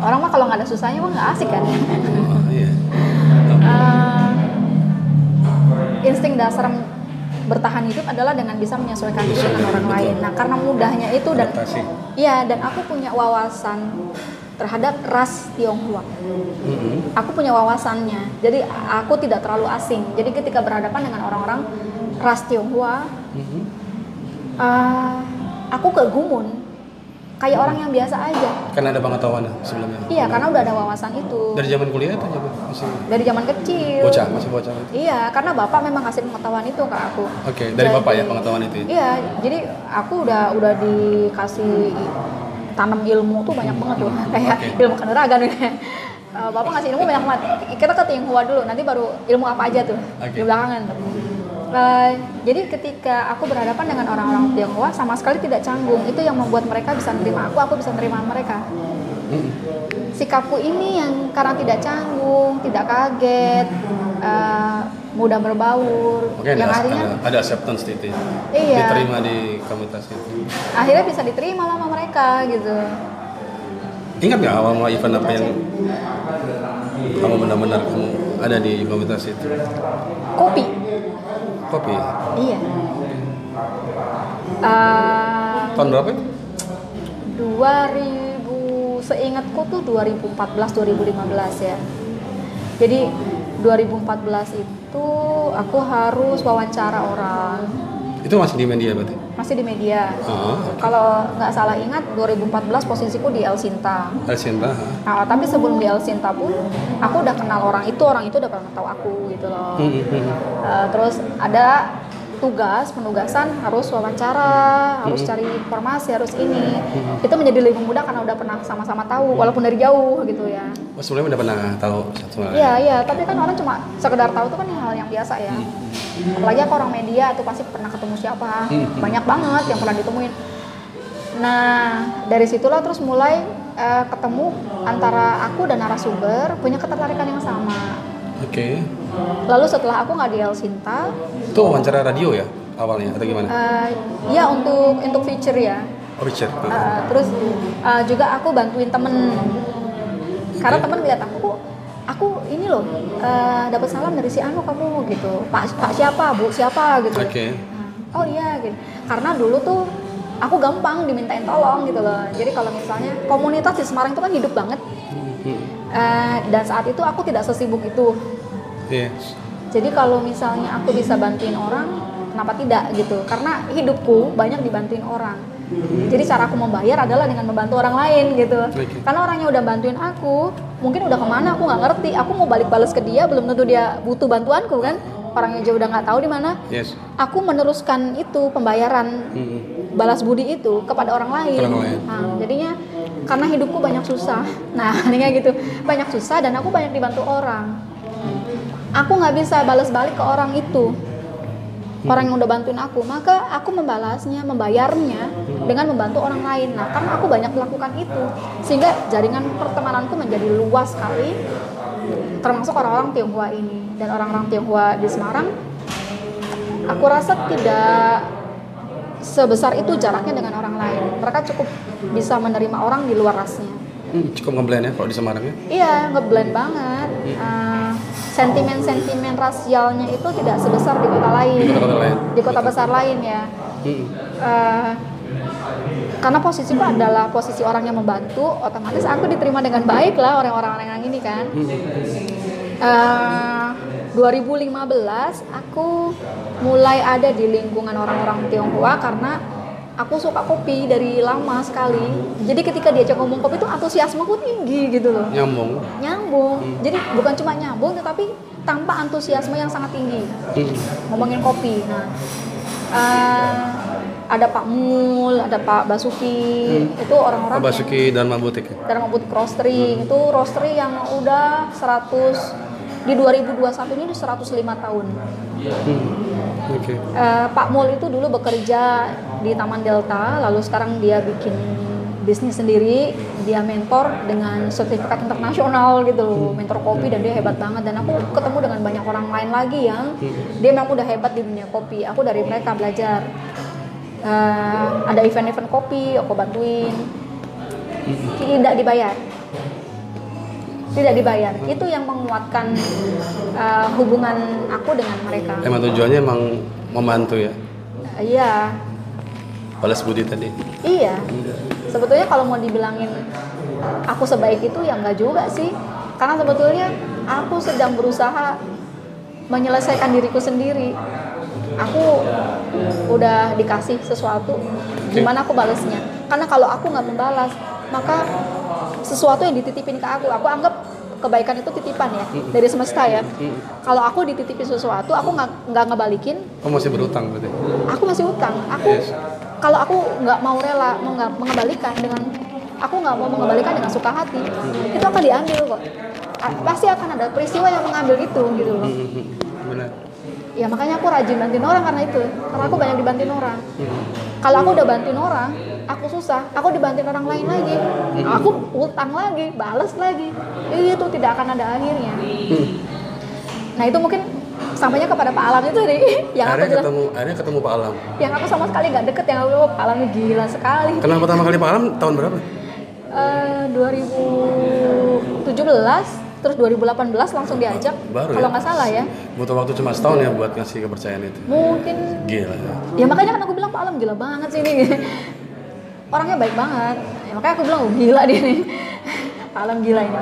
Orang mah kalau nggak ada susahnya mah nggak asik kan. Oh, iya. Eh, insting dasar bertahan hidup adalah dengan bisa menyesuaikan diri dengan orang Betul. lain. Nah, karena mudahnya itu dan iya dan aku punya wawasan terhadap ras Tionghoa. Mhm. Aku punya wawasannya. Jadi aku tidak terlalu asing. Jadi ketika berhadapan dengan orang-orang ras Tionghoa, Mhm. eh, aku kegumun. Kayak orang yang biasa aja. Karena ada pengetahuan sebelumnya. Iya, karena udah ada wawasan itu. Dari zaman kuliah atau zaman masih Dari zaman kecil. bocah, masih bocah. Iya, karena bapak memang kasih pengetahuan itu ke aku. Oke, dari Jadi- bapak ya pengetahuan itu. ya? Iya, jadi aku udah udah dikasih tanam ilmu tuh banyak banget tuh, kayak Oke. ilmu kanuragan nih. Eh, bapak ngasih ilmu banyak banget. Kita ke Tionghoa dulu, nanti baru ilmu apa aja tuh Oke. di belakangan. Eh, jadi ketika aku berhadapan dengan orang-orang Tionghoa sama sekali tidak canggung. Itu yang membuat mereka bisa nerima aku, aku bisa nerima mereka. Sikapku ini yang karena tidak canggung, tidak kaget, eh, mudah berbaur, Oke, yang ada, akhirnya ada, ada acceptance itu. ya. Iya. Diterima di komunitas itu. akhirnya bisa diterima sama mereka gitu. Ingat nggak awal mulai event apa yang kamu benar-benar kamu ada di komunitas itu? Kopi, Kopi. iya. Eh, Tahun berapa itu? 2000 seingatku tuh 2014 2015 ya. Jadi 2014 itu aku harus wawancara orang. Itu masih di media berarti? masih di media. Oh, Kalau nggak salah ingat 2014 posisiku di El Sinta. El Sinta. Nah, tapi sebelum di El Sinta pun aku udah kenal orang itu, orang itu udah pernah tahu aku gitu loh. Hmm, hmm, hmm. Eh, terus ada tugas penugasan harus wawancara, harus Hmm. cari informasi, harus ini. Itu menjadi lebih mudah karena udah pernah sama-sama tahu walaupun dari jauh gitu ya. Oh, sebelumnya udah pernah tahu satu? Iya, iya, tapi kan orang cuma sekedar tahu itu kan hal yang biasa ya. Apalagi aku orang media tuh pasti pernah ketemu siapa. Hmm. Banyak banget yang pernah ditemuin. Nah, dari situlah terus mulai eh, ketemu antara aku dan narasumber punya ketertarikan yang sama. Oke. Lalu setelah aku nggak di El Sinta, Itu wawancara radio ya awalnya atau gimana? eh, ya untuk untuk feature ya. Oh. Ah. Eh, terus eh, juga aku bantuin temen karena temen lihat aku aku ini loh eh, dapat salam dari si Anu kamu gitu pak pak siapa bu siapa gitu Oke. Nah, oh iya gitu karena dulu tuh aku gampang dimintain tolong gitu loh jadi kalau misalnya komunitas di Semarang itu kan hidup banget Hmm. Eh, dan saat itu aku tidak sesibuk itu Iya. jadi kalau misalnya aku bisa bantuin orang, kenapa tidak gitu? Karena hidupku banyak dibantuin orang. Jadi cara aku membayar adalah dengan membantu orang lain gitu. Oke. Karena orangnya udah bantuin aku, mungkin udah ke mana aku nggak ngerti. Aku mau balik balas ke dia, belum tentu dia butuh bantuanku kan. Orangnya aja udah nggak tahu di mana. Yes. Aku meneruskan itu pembayaran Hmm. balas budi itu kepada orang lain. Orang lain. Nah, jadinya karena hidupku banyak susah. Nah, ini kayak gitu. Banyak susah dan aku banyak dibantu orang. Aku nggak bisa balas balik ke orang itu. Orang yang udah bantuin aku, maka aku membalasnya, membayarnya dengan membantu orang lain. Nah, karena aku banyak melakukan itu, sehingga jaringan pertemananku menjadi luas sekali, termasuk orang-orang Tionghoa ini dan orang-orang Tionghoa di Semarang. Aku rasa tidak sebesar itu jaraknya dengan orang lain. Mereka cukup bisa menerima orang di luar rasnya. Hmm, cukup ngeblend ya kalau di Semarang ya? Iya, ngeblend banget. Uh, sentimen-sentimen rasialnya itu tidak sebesar di kota lain. Di kota-kota lain. Di kota besar lain ya. Hmm. Uh, karena posisiku adalah posisi orang yang membantu, otomatis aku diterima dengan baik lah orang-orang yang ini kan. Uh, 2015 aku mulai ada di lingkungan orang-orang Tionghoa karena aku suka kopi dari lama sekali. Jadi ketika diajak ngomong kopi itu antusiasmeku tinggi gitu loh. Nyambung. Nyambung. Jadi bukan cuma nyambung tetapi tanpa antusiasme yang sangat tinggi. Hmm. Ngomongin kopi. Nah, eh, ada Pak Mul, ada Pak Basuki, itu orang-orang Pak Basuki dan Mabutik. ya? Dharma Putih Roastery itu roastery yang udah 100 di 2021 ini udah 105 tahun. Hmm. Oke. Eh, Pak Mul itu dulu bekerja di Taman Delta, lalu sekarang dia bikin bisnis sendiri, dia mentor dengan sertifikat internasional gitu, mentor kopi dan dia hebat banget dan aku ketemu dengan banyak orang lain lagi yang dia memang udah hebat di dunia kopi. Aku dari mereka belajar. Eh, ada event-event kopi, aku bantuin. Tidak dibayar. Tidak dibayar. Itu yang menguatkan eh, hubungan aku dengan mereka. Emang tujuannya emang membantu ya? Iya, Balas budi tadi. iya. Sebetulnya kalau mau dibilangin aku sebaik itu ya enggak juga sih. Karena sebetulnya aku sedang berusaha menyelesaikan diriku sendiri. Aku udah dikasih sesuatu, gimana aku balesnya? Karena kalau aku nggak membalas, maka sesuatu yang dititipin ke aku, aku anggap kebaikan itu titipan ya dari semesta ya. Kalau aku dititipin sesuatu, aku nggak nggak ngebalikin, Oh masih berutang berarti? aku masih utang aku Yes. kalau aku nggak mau rela mau nggak mengembalikan dengan aku nggak mau mengembalikan dengan suka hati itu akan diambil kok. Pasti akan ada peristiwa yang mengambil itu gitu loh. Hmm, hmm, Benar. ya makanya aku rajin bantuin orang karena itu. Karena aku banyak dibantuin orang. Kalau aku udah bantuin orang aku susah aku dibantuin orang lain lagi. Aku utang lagi balas lagi. Itu tidak akan ada akhirnya. Nah itu mungkin sampainya kepada Pak Alam itu nih yang aku akhirnya bilang ketemu, akhirnya ketemu Pak Alam. yang aku sama sekali nggak deket yang aku "Wah, Pak Alam gila sekali. Kenal pertama kali Pak Alam? Tahun berapa? Eh, 2017 terus 2018 langsung diajak. Baru kalau ya? nggak salah ya. Butuh waktu cuma setahun ya buat ngasih kepercayaan itu. mungkin. Gila. Ya. ya makanya kan aku bilang Pak Alam gila banget sih ini orangnya baik banget. Ya, makanya aku bilang oh, gila dia nih. Alam gila ini.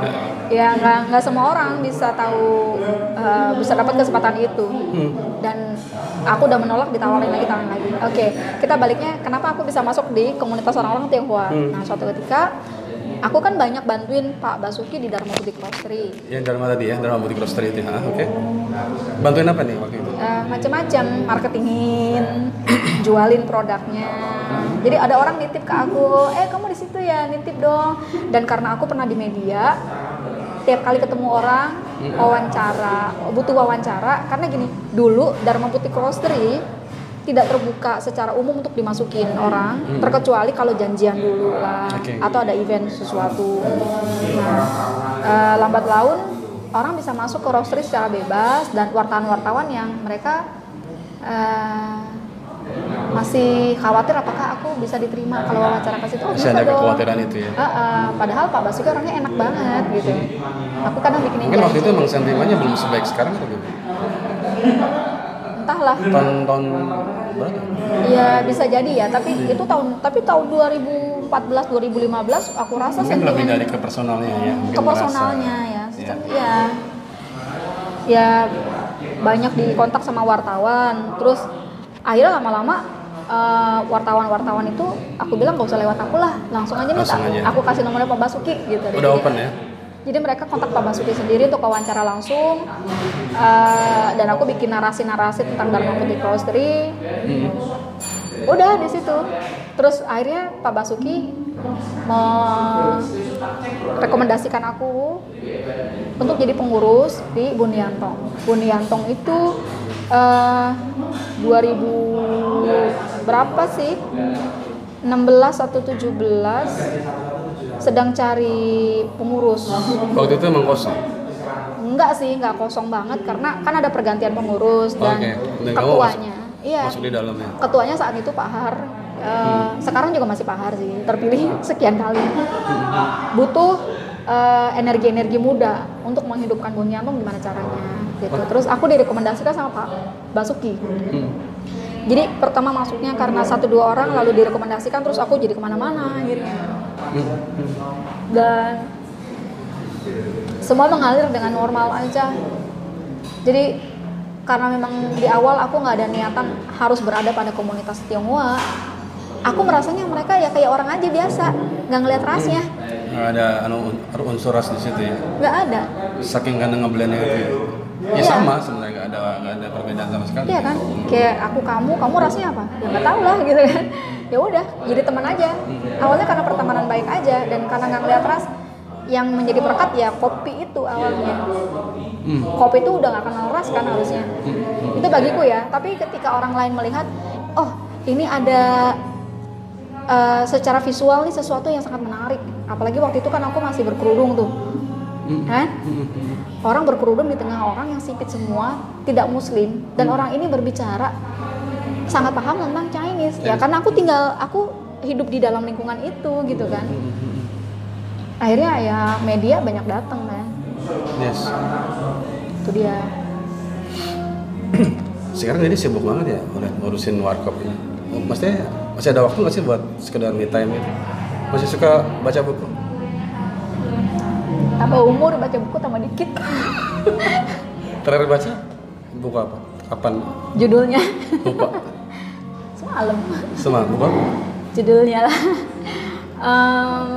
Ya nggak nggak semua orang bisa tahu eh, bisa dapat kesempatan itu. Dan aku udah menolak ditawarin lagi tawarin lagi. Oke kita baliknya kenapa aku bisa masuk di komunitas orang-orang Tionghoa? Nah suatu ketika aku kan banyak bantuin Pak Basuki di Dharma Budi Grocery Yang Dharma tadi ya, Dharma Boutique Roastery itu. Oke. Bantuin apa nih waktu itu? Eh, macam-macam marketingin jualin produknya jadi ada orang nitip ke aku eh kamu di situ ya nitip dong dan karena aku pernah di media tiap kali ketemu orang wawancara butuh wawancara karena gini dulu Dharma Putih Roastery tidak terbuka secara umum untuk dimasukin orang terkecuali kalau janjian dulu lah Oke. atau ada event sesuatu nah eh, lambat laun orang bisa masuk ke roastery secara bebas dan wartawan-wartawan yang mereka eh, masih khawatir apakah aku bisa diterima kalau wawancara ke situ oh, bisa ada dong. kekhawatiran itu ya? Eh, eh, padahal Pak Basuki orangnya enak banget gitu aku kadang bikinin Mungkin waktu itu emang sentimennya belum sebaik sekarang atau gimana? Entahlah Tahun-tahun berapa? ya bisa jadi ya tapi itu tahun tapi tahun 2014 2015 aku rasa Mungkin lebih sentimen dari ke personalnya ya. mungkin ke personalnya ya Iya. ya ya banyak dikontak sama wartawan terus akhirnya lama-lama eh, wartawan-wartawan itu aku bilang gak usah lewat aku lah langsung aja nih Langsung tak- aja. aku kasih nomornya Pak Basuki gitu Udah Jadi- open ya? Jadi mereka kontak Pak Basuki sendiri untuk wawancara langsung eh, dan aku bikin narasi-narasi tentang Dharma Putih Roastery Hmm. udah di situ. Terus akhirnya Pak Basuki merekomendasikan aku untuk jadi pengurus di Buniantong. Buniantong itu eh, 2000 berapa sih? 16 atau 17 sedang cari pengurus. Waktu itu emang kosong. enggak sih enggak kosong banget karena kan ada pergantian pengurus dan kamu ketuanya. Iya. Masuk di dalamnya. ketuanya saat itu Pak Har. Eh, sekarang juga masih Pak Har sih terpilih sekian kali. Butuh eh, energi-energi muda untuk menghidupkan Bunyantung gimana caranya gitu. Terus aku direkomendasikan sama Pak Basuki. Hmm. jadi pertama masuknya karena satu dua orang lalu direkomendasikan terus aku jadi ke mana-mana akhirnya dan semua mengalir dengan normal aja jadi karena memang di awal aku nggak ada niatan harus berada pada komunitas Tionghoa aku merasanya mereka ya kayak orang aja biasa nggak ngeliat rasnya Nggak ada anu unsur ras di situ ya. nggak ada Saking kan ngeblendnya itu ya. Ya Iya. sama sebenarnya nggak ada nggak ada perbedaan sama sekali. Iya kan kayak aku kamu kamu rasnya apa ya nggak tahu lah gitu kan ya udah jadi teman aja. Awalnya karena pertemanan baik aja dan karena nggak ngeliat ras yang menjadi perekat ya kopi itu awalnya. Hmm. kopi itu udah nggak kenal ras kan harusnya. Itu bagiku ya. Tapi ketika orang lain melihat oh ini ada eh, secara visual nih sesuatu yang sangat menarik. Apalagi waktu itu kan aku masih berkerudung tuh. Kan orang berkerudung di tengah orang yang sipit semua tidak muslim. Dan orang ini berbicara sangat paham tentang Chinese ya karena aku tinggal aku hidup di dalam lingkungan itu gitu kan akhirnya ya media banyak datang kan Yes. itu dia Sekarang jadi sibuk banget ya udah ngurusin warkop ini. Maksudnya masih ada waktu nggak sih buat sekedar me time itu? Masih suka baca buku? tambah umur baca buku tambah dikit Terakhir baca buku apa? Kapan? judulnya Lupa. semalam Semalam apa? judulnya lah Em,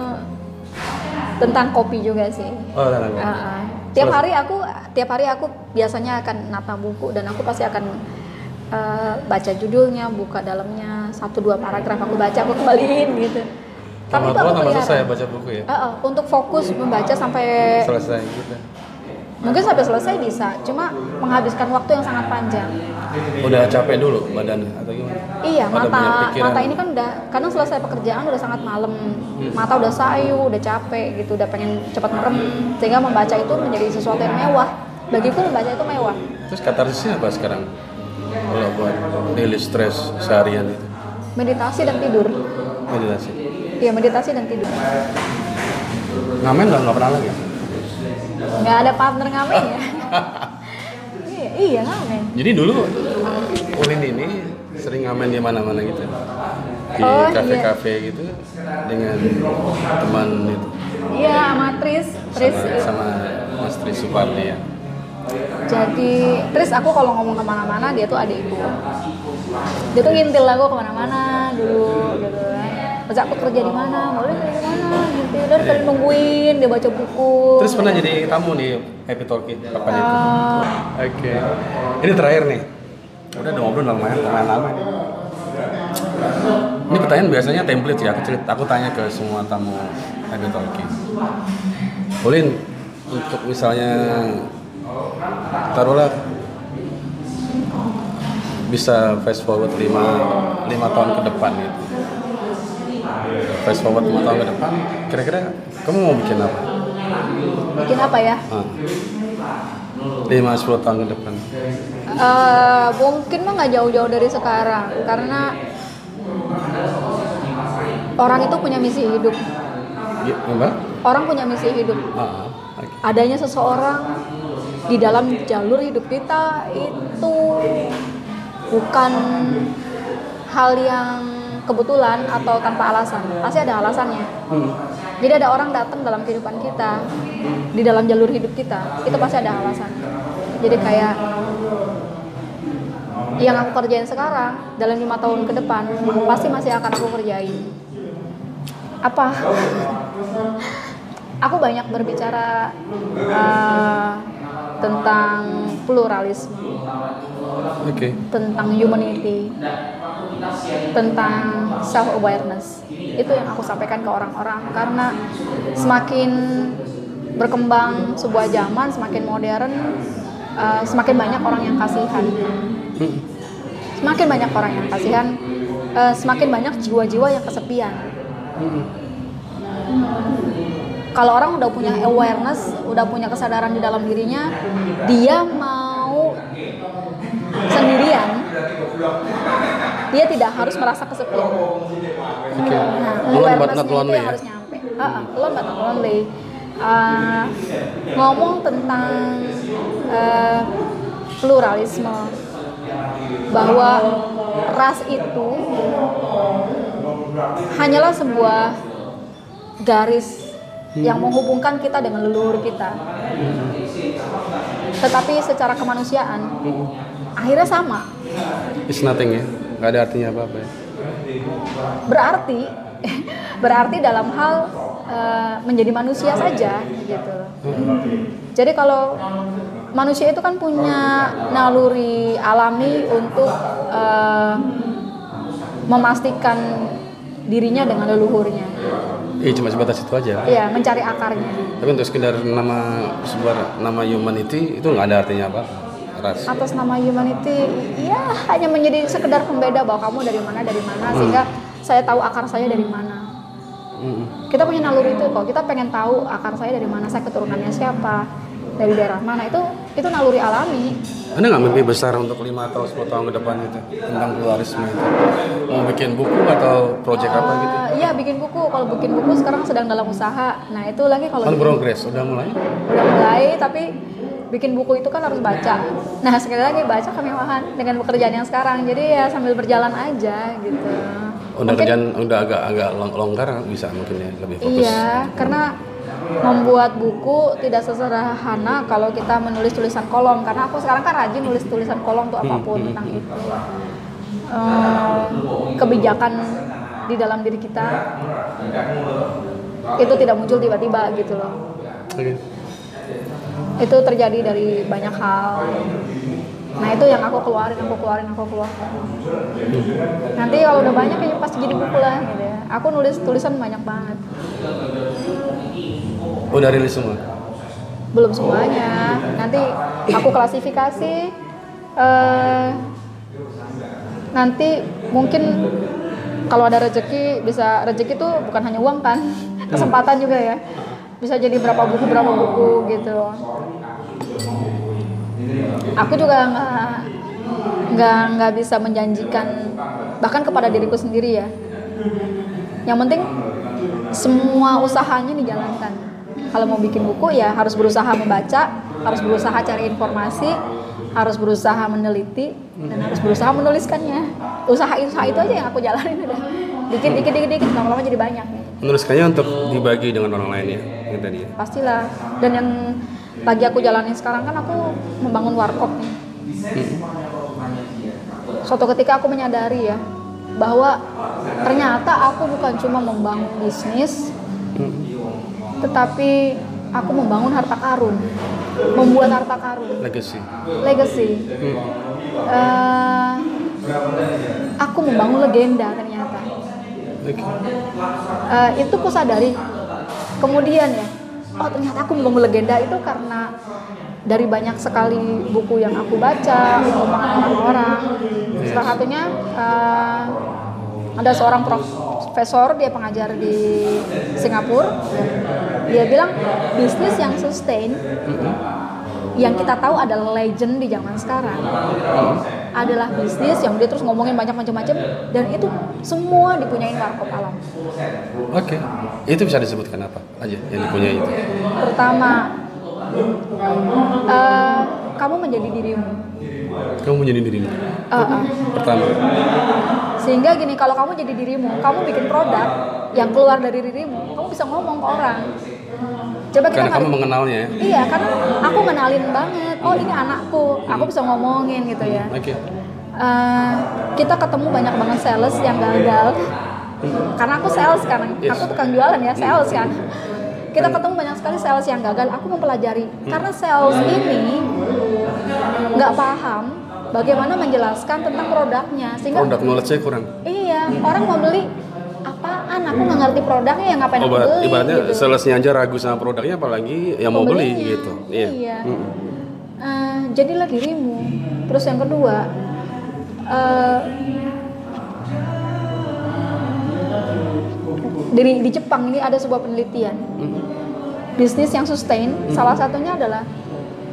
tentang kopi juga sih Oh. Ah, ah. tiap hari aku tiap hari aku biasanya akan nata buku dan aku pasti akan eh, baca judulnya buka dalamnya satu dua paragraf aku baca aku kembaliin gitu Tambah itu aku selesai baca buku ya. Ah, ah, untuk fokus membaca sampai Selesai gitu. Mungkin sampai selesai bisa cuma menghabiskan waktu yang sangat panjang Udah capek dulu badan atau gimana? Iya, Ada banyak mata mata ini kan udah kadang selesai pekerjaan udah sangat malam. Mata udah sayu, udah capek gitu, udah pengen cepat merem. Sehingga membaca itu menjadi sesuatu yang mewah. Bagiku membaca itu mewah. Terus katarsisnya apa sekarang? Kalau buat rilis stres seharian itu. Meditasi dan tidur. Meditasi. Iya, meditasi dan tidur. Ngamen nggak nggak pernah lagi. Nggak ada partner ngamen ya. iya, iya ngamen. Jadi dulu Ulin ini sering ngamen di mana-mana gitu. Di Oh, iya. kafe-kafe gitu dengan teman itu. Iya, sama Tris. Tris. sama, sama Mas Tri Supardi ya. Jadi Tris aku kalau ngomong ke mana-mana dia tuh adikku. Dia tuh ngintil aku ke mana-mana dulu gitu kan. Terus aku kerja di mana, boleh kerja di mana, gitu. Dan tadi nungguin dia baca buku. Terus pernah jadi tamu di Happy Talkie kapan itu? Ah, Oke. Ini terakhir nih. Udah udah ngobrol lumayan, lumayan lama nih. Ini pertanyaan biasanya template ya. Aku, cerita, aku tanya ke semua tamu Happy Talkie. Ulin, untuk misalnya taruhlah bisa fast forward 5, 5 tahun ke depan gitu. Fast forward 5 tahun ke depan, kira-kira kamu mau bikin apa? bikin apa ya? Ah. 5-10 tahun ke depan. Eh, mungkin mah nggak jauh-jauh dari sekarang karena orang itu punya misi hidup. Mbak? Orang punya misi hidup. Ah, oke. adanya seseorang di dalam jalur hidup kita itu bukan hal yang kebetulan atau tanpa alasan. Pasti ada alasannya. Hmm. jadi ada orang datang dalam kehidupan kita di dalam jalur hidup kita itu pasti ada alasan. Jadi kayak yang aku kerjain sekarang dalam lima tahun ke depan pasti masih akan aku kerjain. Apa? Aku banyak berbicara uh, tentang pluralisme. Oke. tentang humanity tentang self awareness itu yang aku sampaikan ke orang-orang. Karena semakin berkembang sebuah zaman semakin modern uh, semakin banyak orang yang kasihan. Semakin banyak orang yang kasihan uh, semakin banyak jiwa-jiwa yang kesepian. Kalau orang udah punya awareness, udah punya kesadaran di dalam dirinya, dia mau sendirian, dia tidak harus merasa kesepian. Oke. Nah, Alone but not lonely ya. harus nyampe. Uh, uh, but not lonely. Uh, ngomong tentang uh, pluralisme, bahwa ras itu hanyalah sebuah garis yang menghubungkan kita dengan leluhur kita. Tetapi secara kemanusiaan akhirnya sama. It's nothing ya. Gak ada artinya apa-apa ya. Berarti berarti dalam hal eh, menjadi manusia saja gitu. Jadi kalau manusia itu kan punya naluri alami untuk eh, memastikan dirinya dengan leluhurnya. Iya cuma sebatas itu aja. Iya, mencari akarnya. Tapi untuk sekedar nama sebuah nama humanity itu nggak ada artinya apa ras. atas nama humanity ya hanya menjadi sekedar pembeda bahwa kamu dari mana dari mana sehingga saya tahu akar saya dari mana Mm. kita punya naluri itu kok kita pengen tahu akar saya dari mana saya keturunannya siapa dari daerah mana itu itu naluri alami Ada nggak mimpi besar untuk 5 atau 10 tahun ke depan itu tentang pluralisme itu? Mau bikin buku atau project apa gitu? Eh, iya bikin buku kalau bikin buku sekarang sedang dalam usaha nah itu lagi kalau Kan progress udah mulai? udah mulai tapi bikin buku itu kan harus baca nah sekali lagi baca kemewahan dengan pekerjaan yang sekarang jadi ya sambil berjalan aja gitu Udah Mungkin- kerjaan udah agak agak long- longgar bisa mungkin ya lebih fokus. Iya, karena membuat buku tidak sesederhana kalau kita menulis tulisan kolom. Karena aku sekarang kan rajin nulis tulisan kolom tuh apa pun hmm, tentang itu. Eh, kebijakan di dalam diri kita itu tidak muncul tiba-tiba gitu loh. Oke. Itu terjadi dari banyak hal. Nah itu yang aku keluarin, aku keluarin, aku keluarin. Nanti kalau udah banyak kayaknya pasti jadi buku lah gitu ya. Aku nulis tulisan banyak banget. Udah rilis semua. belum semuanya nanti aku klasifikasi eh, nanti mungkin kalau ada rezeki bisa rezeki itu bukan hanya uang kan kesempatan juga ya bisa jadi berapa buku berapa buku gitu. Aku juga nggak nggak nggak bisa menjanjikan bahkan kepada diriku sendiri ya. Yang penting semua usahanya dijalankan. Kalau mau bikin buku ya harus berusaha membaca harus berusaha cari informasi harus berusaha meneliti dan harus berusaha menuliskannya. Usaha usaha itu aja yang aku jalanin. Udah dikit dikit dikit dikit. Lama-lama jadi banyak nih menuliskannya untuk dibagi dengan orang lain ya yang tadi ya. Pastilah. Dan yang lagi aku jalani sekarang kan aku membangun warkop nih. Suatu ketika aku menyadari ya bahwa ternyata aku bukan cuma membangun bisnis tetapi aku membangun harta karun. Membuat harta karun. Legacy. Legacy. Eh, aku membangun legenda ternyata Oke. Eh, itu ku sadari. Kemudian ya oh ternyata aku membangun legenda itu karena dari banyak sekali buku yang aku baca omongan orang-orang. Salah satunya eh, ada seorang profesor dia pengajar di Singapura. Dia bilang bisnis yang sustain yang kita tahu adalah legend di zaman sekarang adalah bisnis yang dia terus ngomongin banyak macam-macam dan itu semua dipunyain warkop alam Oke. Itu bisa disebutkan apa aja yang dipunyai itu? pertama eh, kamu menjadi dirimu Kamu menjadi dirimu. Eh, eh. Pertama. sehingga gini kalau kamu jadi dirimu kamu bikin produk yang keluar dari dirimu kamu bisa ngomong ke orang coba kita Karena kamu mengenalnya ya. iya karena aku kenalin banget. Oh ini anakku. Aku bisa ngomongin gitu ya. Oke. Eh, kita ketemu banyak banget sales yang gagal. Karena aku sales kan. Yes. aku tukang jualan ya sales kan. Kita ketemu banyak sekali sales yang gagal. Aku mempelajari. Karena sales ini nggak paham bagaimana menjelaskan tentang produknya sehingga Produk knowledge-nya kurang. iya orang mau beli aku nggak ngerti produknya ya ngapain aku Obat, beli ibaratnya gitu. salesnya aja ragu sama produknya apalagi yang mau beli gitu. Iya. Iya. Mm-mm. Eh, jadilah dirimu. Terus yang kedua, eh, dari di Jepang ini ada sebuah penelitian. Bisnis yang sustain, salah satunya adalah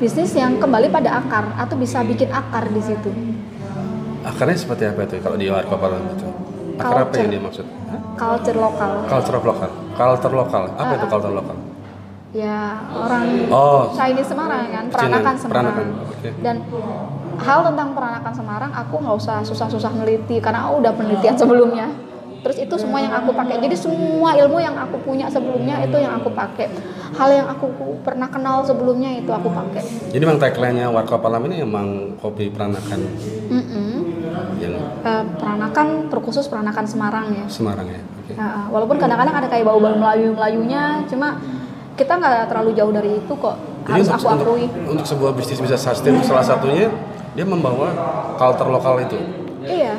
bisnis yang kembali pada akar atau bisa bikin akar di situ. Akarnya seperti apa itu kalau di warkop alam itu? Akar apa Culture. yang dia maksud? Hah? Culture lokal. Culture lokal. Culture lokal. Apa itu culture lokal? Ya orang Oh. Chinese Semarang kan, peranakan Cina, Semarang. peranakan, oke. Dan hal tentang peranakan Semarang aku nggak usah susah-susah neliti karena aku udah penelitian sebelumnya. Terus itu semua yang aku pakai. Jadi semua ilmu yang aku punya sebelumnya itu yang aku pakai. Hal yang aku pernah kenal sebelumnya itu aku pakai. Jadi memang tagline-nya warkop alam ini emang kopi peranakan Mm-mm. yang Eh, peranakan terkhusus peranakan Semarang ya. Semarang ya. Oke. Nah, walaupun kadang-kadang ada kayak bau-bau Melayu-melayunya, cuma kita nggak terlalu jauh dari itu kok. Jadi Harus untuk, aku akui. untuk sebuah bisnis bisa sustain salah satunya dia membawa culture lokal itu. Iya.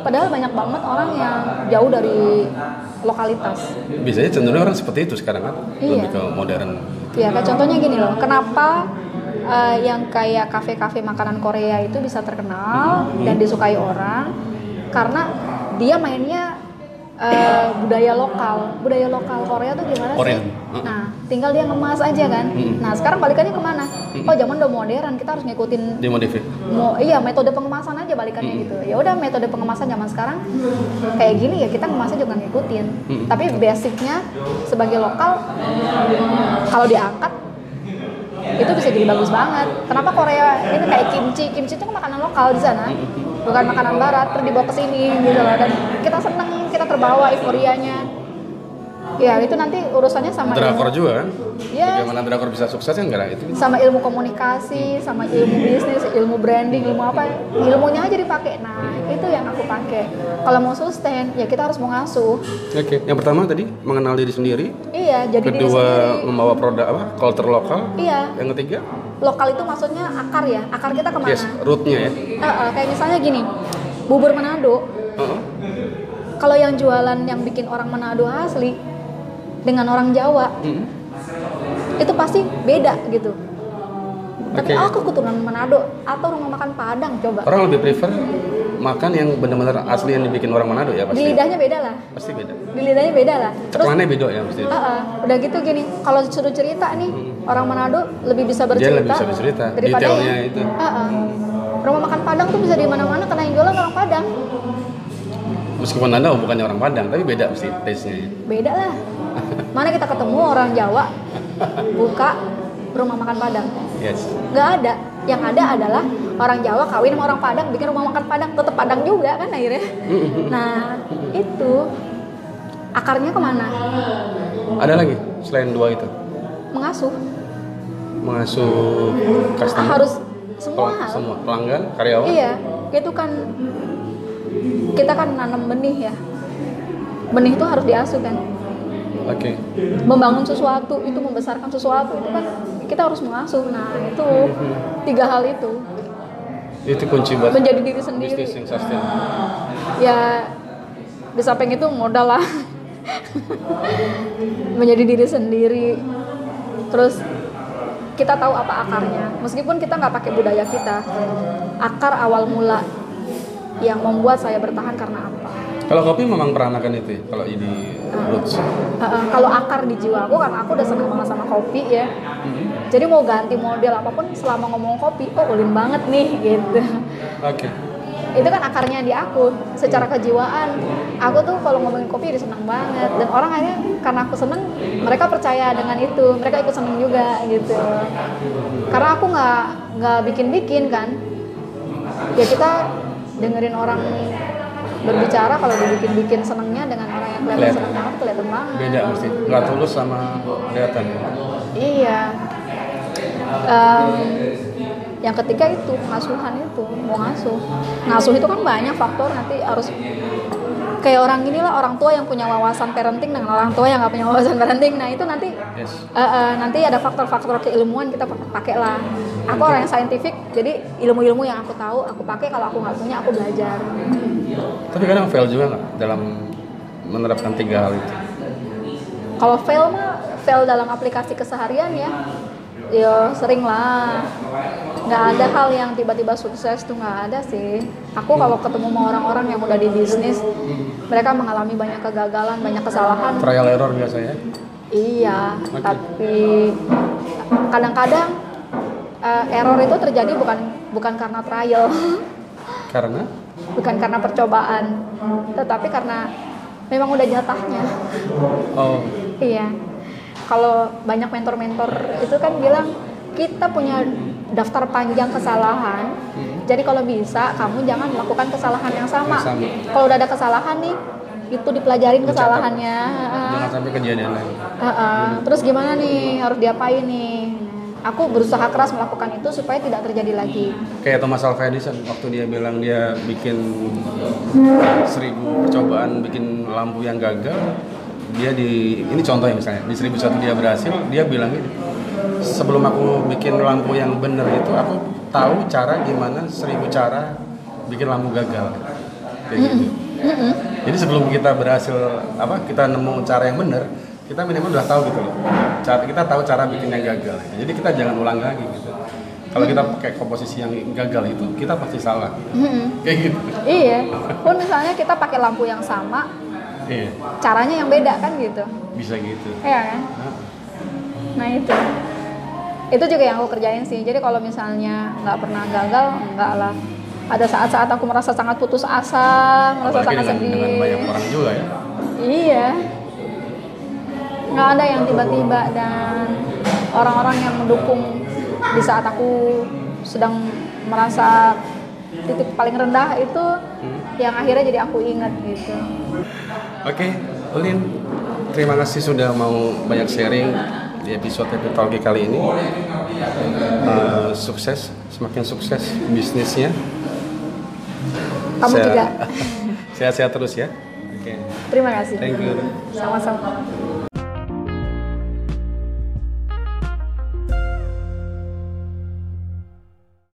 Padahal banyak banget orang yang jauh dari lokalitas. Biasanya cenderung orang seperti itu sekarang kan, Iya. lebih ke modern. Ya, kayak contohnya gini loh. Kenapa eh, yang kayak kafe-kafe makanan Korea itu bisa terkenal dan disukai orang? Karena dia mainnya eh, budaya lokal. Budaya lokal Korea tuh gimana Korea. sih? Nah, tinggal dia ngemas aja kan. Nah, sekarang balikannya ke mana? Oh, zaman udah modern, kita harus ngikutin Dia modifik. mau iya metode pengemasan aja balikannya gitu ya udah metode pengemasan zaman sekarang kayak gini ya kita ngemasnya juga ngikutin Mm-mm. tapi basicnya sebagai lokal kalau diangkat itu bisa jadi bagus banget. Kenapa Korea ini kayak kimchi? Kimchi itu kan makanan lokal di sana bukan makanan barat. Terus dibawa ke sini gitu loh. Dan kita seneng kita terbawa euforianya ya itu nanti urusannya sama Drakor ilmu, juga kan? Yes. Bagaimana drakor bisa sukses kan enggak itu. sama ilmu komunikasi, sama ilmu bisnis, ilmu branding, ilmu apa, ilmunya aja dipakai. Nah, itu yang aku pakai. Kalau mau sustain, ya kita harus mengasuh. Oke, yang pertama tadi mengenal diri sendiri, Iya, jadi diri kedua sendiri. membawa produk apa? Culture lokal. Iya, Yang ketiga, lokal itu maksudnya akar ya. Akar kita ke mana? yes, rootnya ya. Eh, eh, kayak misalnya gini, bubur Manado. Heeh. Kalau yang jualan yang bikin orang Manado asli dengan orang Jawa, Mm. itu pasti beda gitu. Tapi aku keturunan Manado atau rumah makan Padang coba. Orang lebih prefer makan yang benar-benar asli yang dibikin orang Manado ya Di pasti. lidahnya beda lah. Pasti beda. Di lidahnya beda lah. Terus Ceklannya beda ya pasti. Ah, ah. udah gitu gini, kalau suruh cerita nih, orang Manado lebih bisa Hmm. Dia bercerita. lebih bisa bercerita. Daripada Detailnya yang- itu. Ah, ah. Rumah makan Padang tuh bisa di mana-mana karena yang jualan orang Padang. Meskipun Anda bukannya orang Padang, tapi beda mesti taste-nya ya. Beda lah. Mana kita ketemu orang Jawa buka rumah makan Padang? Yes. Nggak ada. Yang ada adalah orang Jawa kawin sama orang Padang bikin rumah makan Padang, tetap Padang juga kan akhirnya. Nah, itu akarnya ke mana Ada lagi selain dua itu? mengasuh Mengasuh customer? harus semua Pel- semua pelanggan, karyawan? iya itu kan kita kan nanam benih ya benih itu harus diasuh kan Oke. membangun sesuatu itu membesarkan sesuatu itu kan kita harus mengasuh. Nah itu tiga hal itu. Itu kunci buat menjadi diri sendiri. bisnis yang sustain. ya di samping itu modal lah. Menjadi diri sendiri. Terus kita tahu apa akarnya. Meskipun kita nggak pakai budaya kita akar awal mula yang membuat saya bertahan karena apa Kalau kopi memang peranakan itu ya? Kalau ini roots. Uh, uh, kalau akar di jiwa aku karena aku udah seneng banget sama kopi ya. Jadi mau ganti model apa pun selama ngomong kopi oh ulin banget nih gitu. Oke. itu kan akarnya di aku secara kejiwaan. Aku tuh kalau ngomongin kopi udah seneng banget. Dan orang akhirnya karena aku seneng mereka percaya dengan itu. Mereka ikut seneng juga gitu. Karena aku nggak nggak bikin bikin kan. Ya kita dengerin orang berbicara kalau dibikin bikin senengnya dengan orang yang kelihatan Kelihatan. seneng banget kelihatan banget Beda mesti. Nggak tulus sama kelihatan. ya? Iya. Em, yang ketiga itu pengasuhan itu mau ngasuh. Ngasuh itu kan banyak faktor nanti harus kayak orang inilah orang tua yang punya wawasan parenting dengan orang tua yang nggak punya wawasan parenting. Nah itu nanti Yes. eh, eh, nanti ada faktor-faktor keilmuan kita pakai pakai lah. Aku orang yang saintifik, jadi ilmu-ilmu yang aku tahu aku pakai kalau aku nggak punya aku belajar. Tapi kadang fail juga nggak dalam menerapkan tiga hal itu. Kalau fail mah fail dalam aplikasi keseharian ya, ya sering lah. Nggak ada hal yang tiba-tiba sukses tuh nggak ada sih. Aku kalau ketemu sama orang-orang yang udah di bisnis, mereka mengalami banyak kegagalan, banyak kesalahan. Trial error biasanya. Iya, Oke. tapi kadang-kadang eh, error itu terjadi bukan bukan karena trial, Karena bukan karena percobaan, tetapi karena memang udah jatahnya. oh Iya. Kalau banyak mentor-mentor itu kan bilang kita punya daftar panjang kesalahan. Jadi kalau bisa kamu jangan melakukan kesalahan yang sama. Sama. Kalau udah ada kesalahan nih, itu dipelajarin Dicatat. kesalahannya. jangan sampai kejadian lagi. Heeh. Terus gimana nih? Harus diapain nih? Aku berusaha keras melakukan itu supaya tidak terjadi lagi. Kayak Thomas Alva Edison waktu dia bilang dia bikin seribu percobaan bikin lampu yang gagal, dia di ini contoh ya misalnya di seribu satu dia berhasil, dia bilang gini, sebelum aku bikin lampu yang benar itu aku tahu cara gimana seribu cara bikin lampu gagal, kayak gitu. Jadi sebelum kita berhasil apa kita nemu cara yang benar, kita minimal udah tahu gitu loh. Cara kita tahu cara bikin yang gagal. Jadi kita jangan ulang lagi gitu. Kalau kita pakai komposisi yang gagal itu kita pasti salah. Kayak gitu. Iya. Pun misalnya kita pakai lampu yang sama, Iya, caranya yang beda kan gitu. bisa gitu. Iya kan? Nah itu. Itu juga yang aku kerjain sih. Jadi kalau misalnya nggak pernah gagal, enggak lah. Ada saat-saat aku merasa sangat putus asa, merasa Apalagi sangat dengan, sedih. dengan banyak orang juga ya. Iya. Nggak ada yang tiba-tiba dan orang-orang yang mendukung di saat aku sedang merasa titik paling rendah itu yang akhirnya jadi aku ingat gitu. Oke, Ulin, terima kasih sudah mau banyak sharing di episode Happy Talkie kali ini. Eh, sukses, semakin sukses bisnisnya. Kamu Saya- juga. Sehat-sehat terus ya. Oke, Terima kasih. thank you. Sama-sama.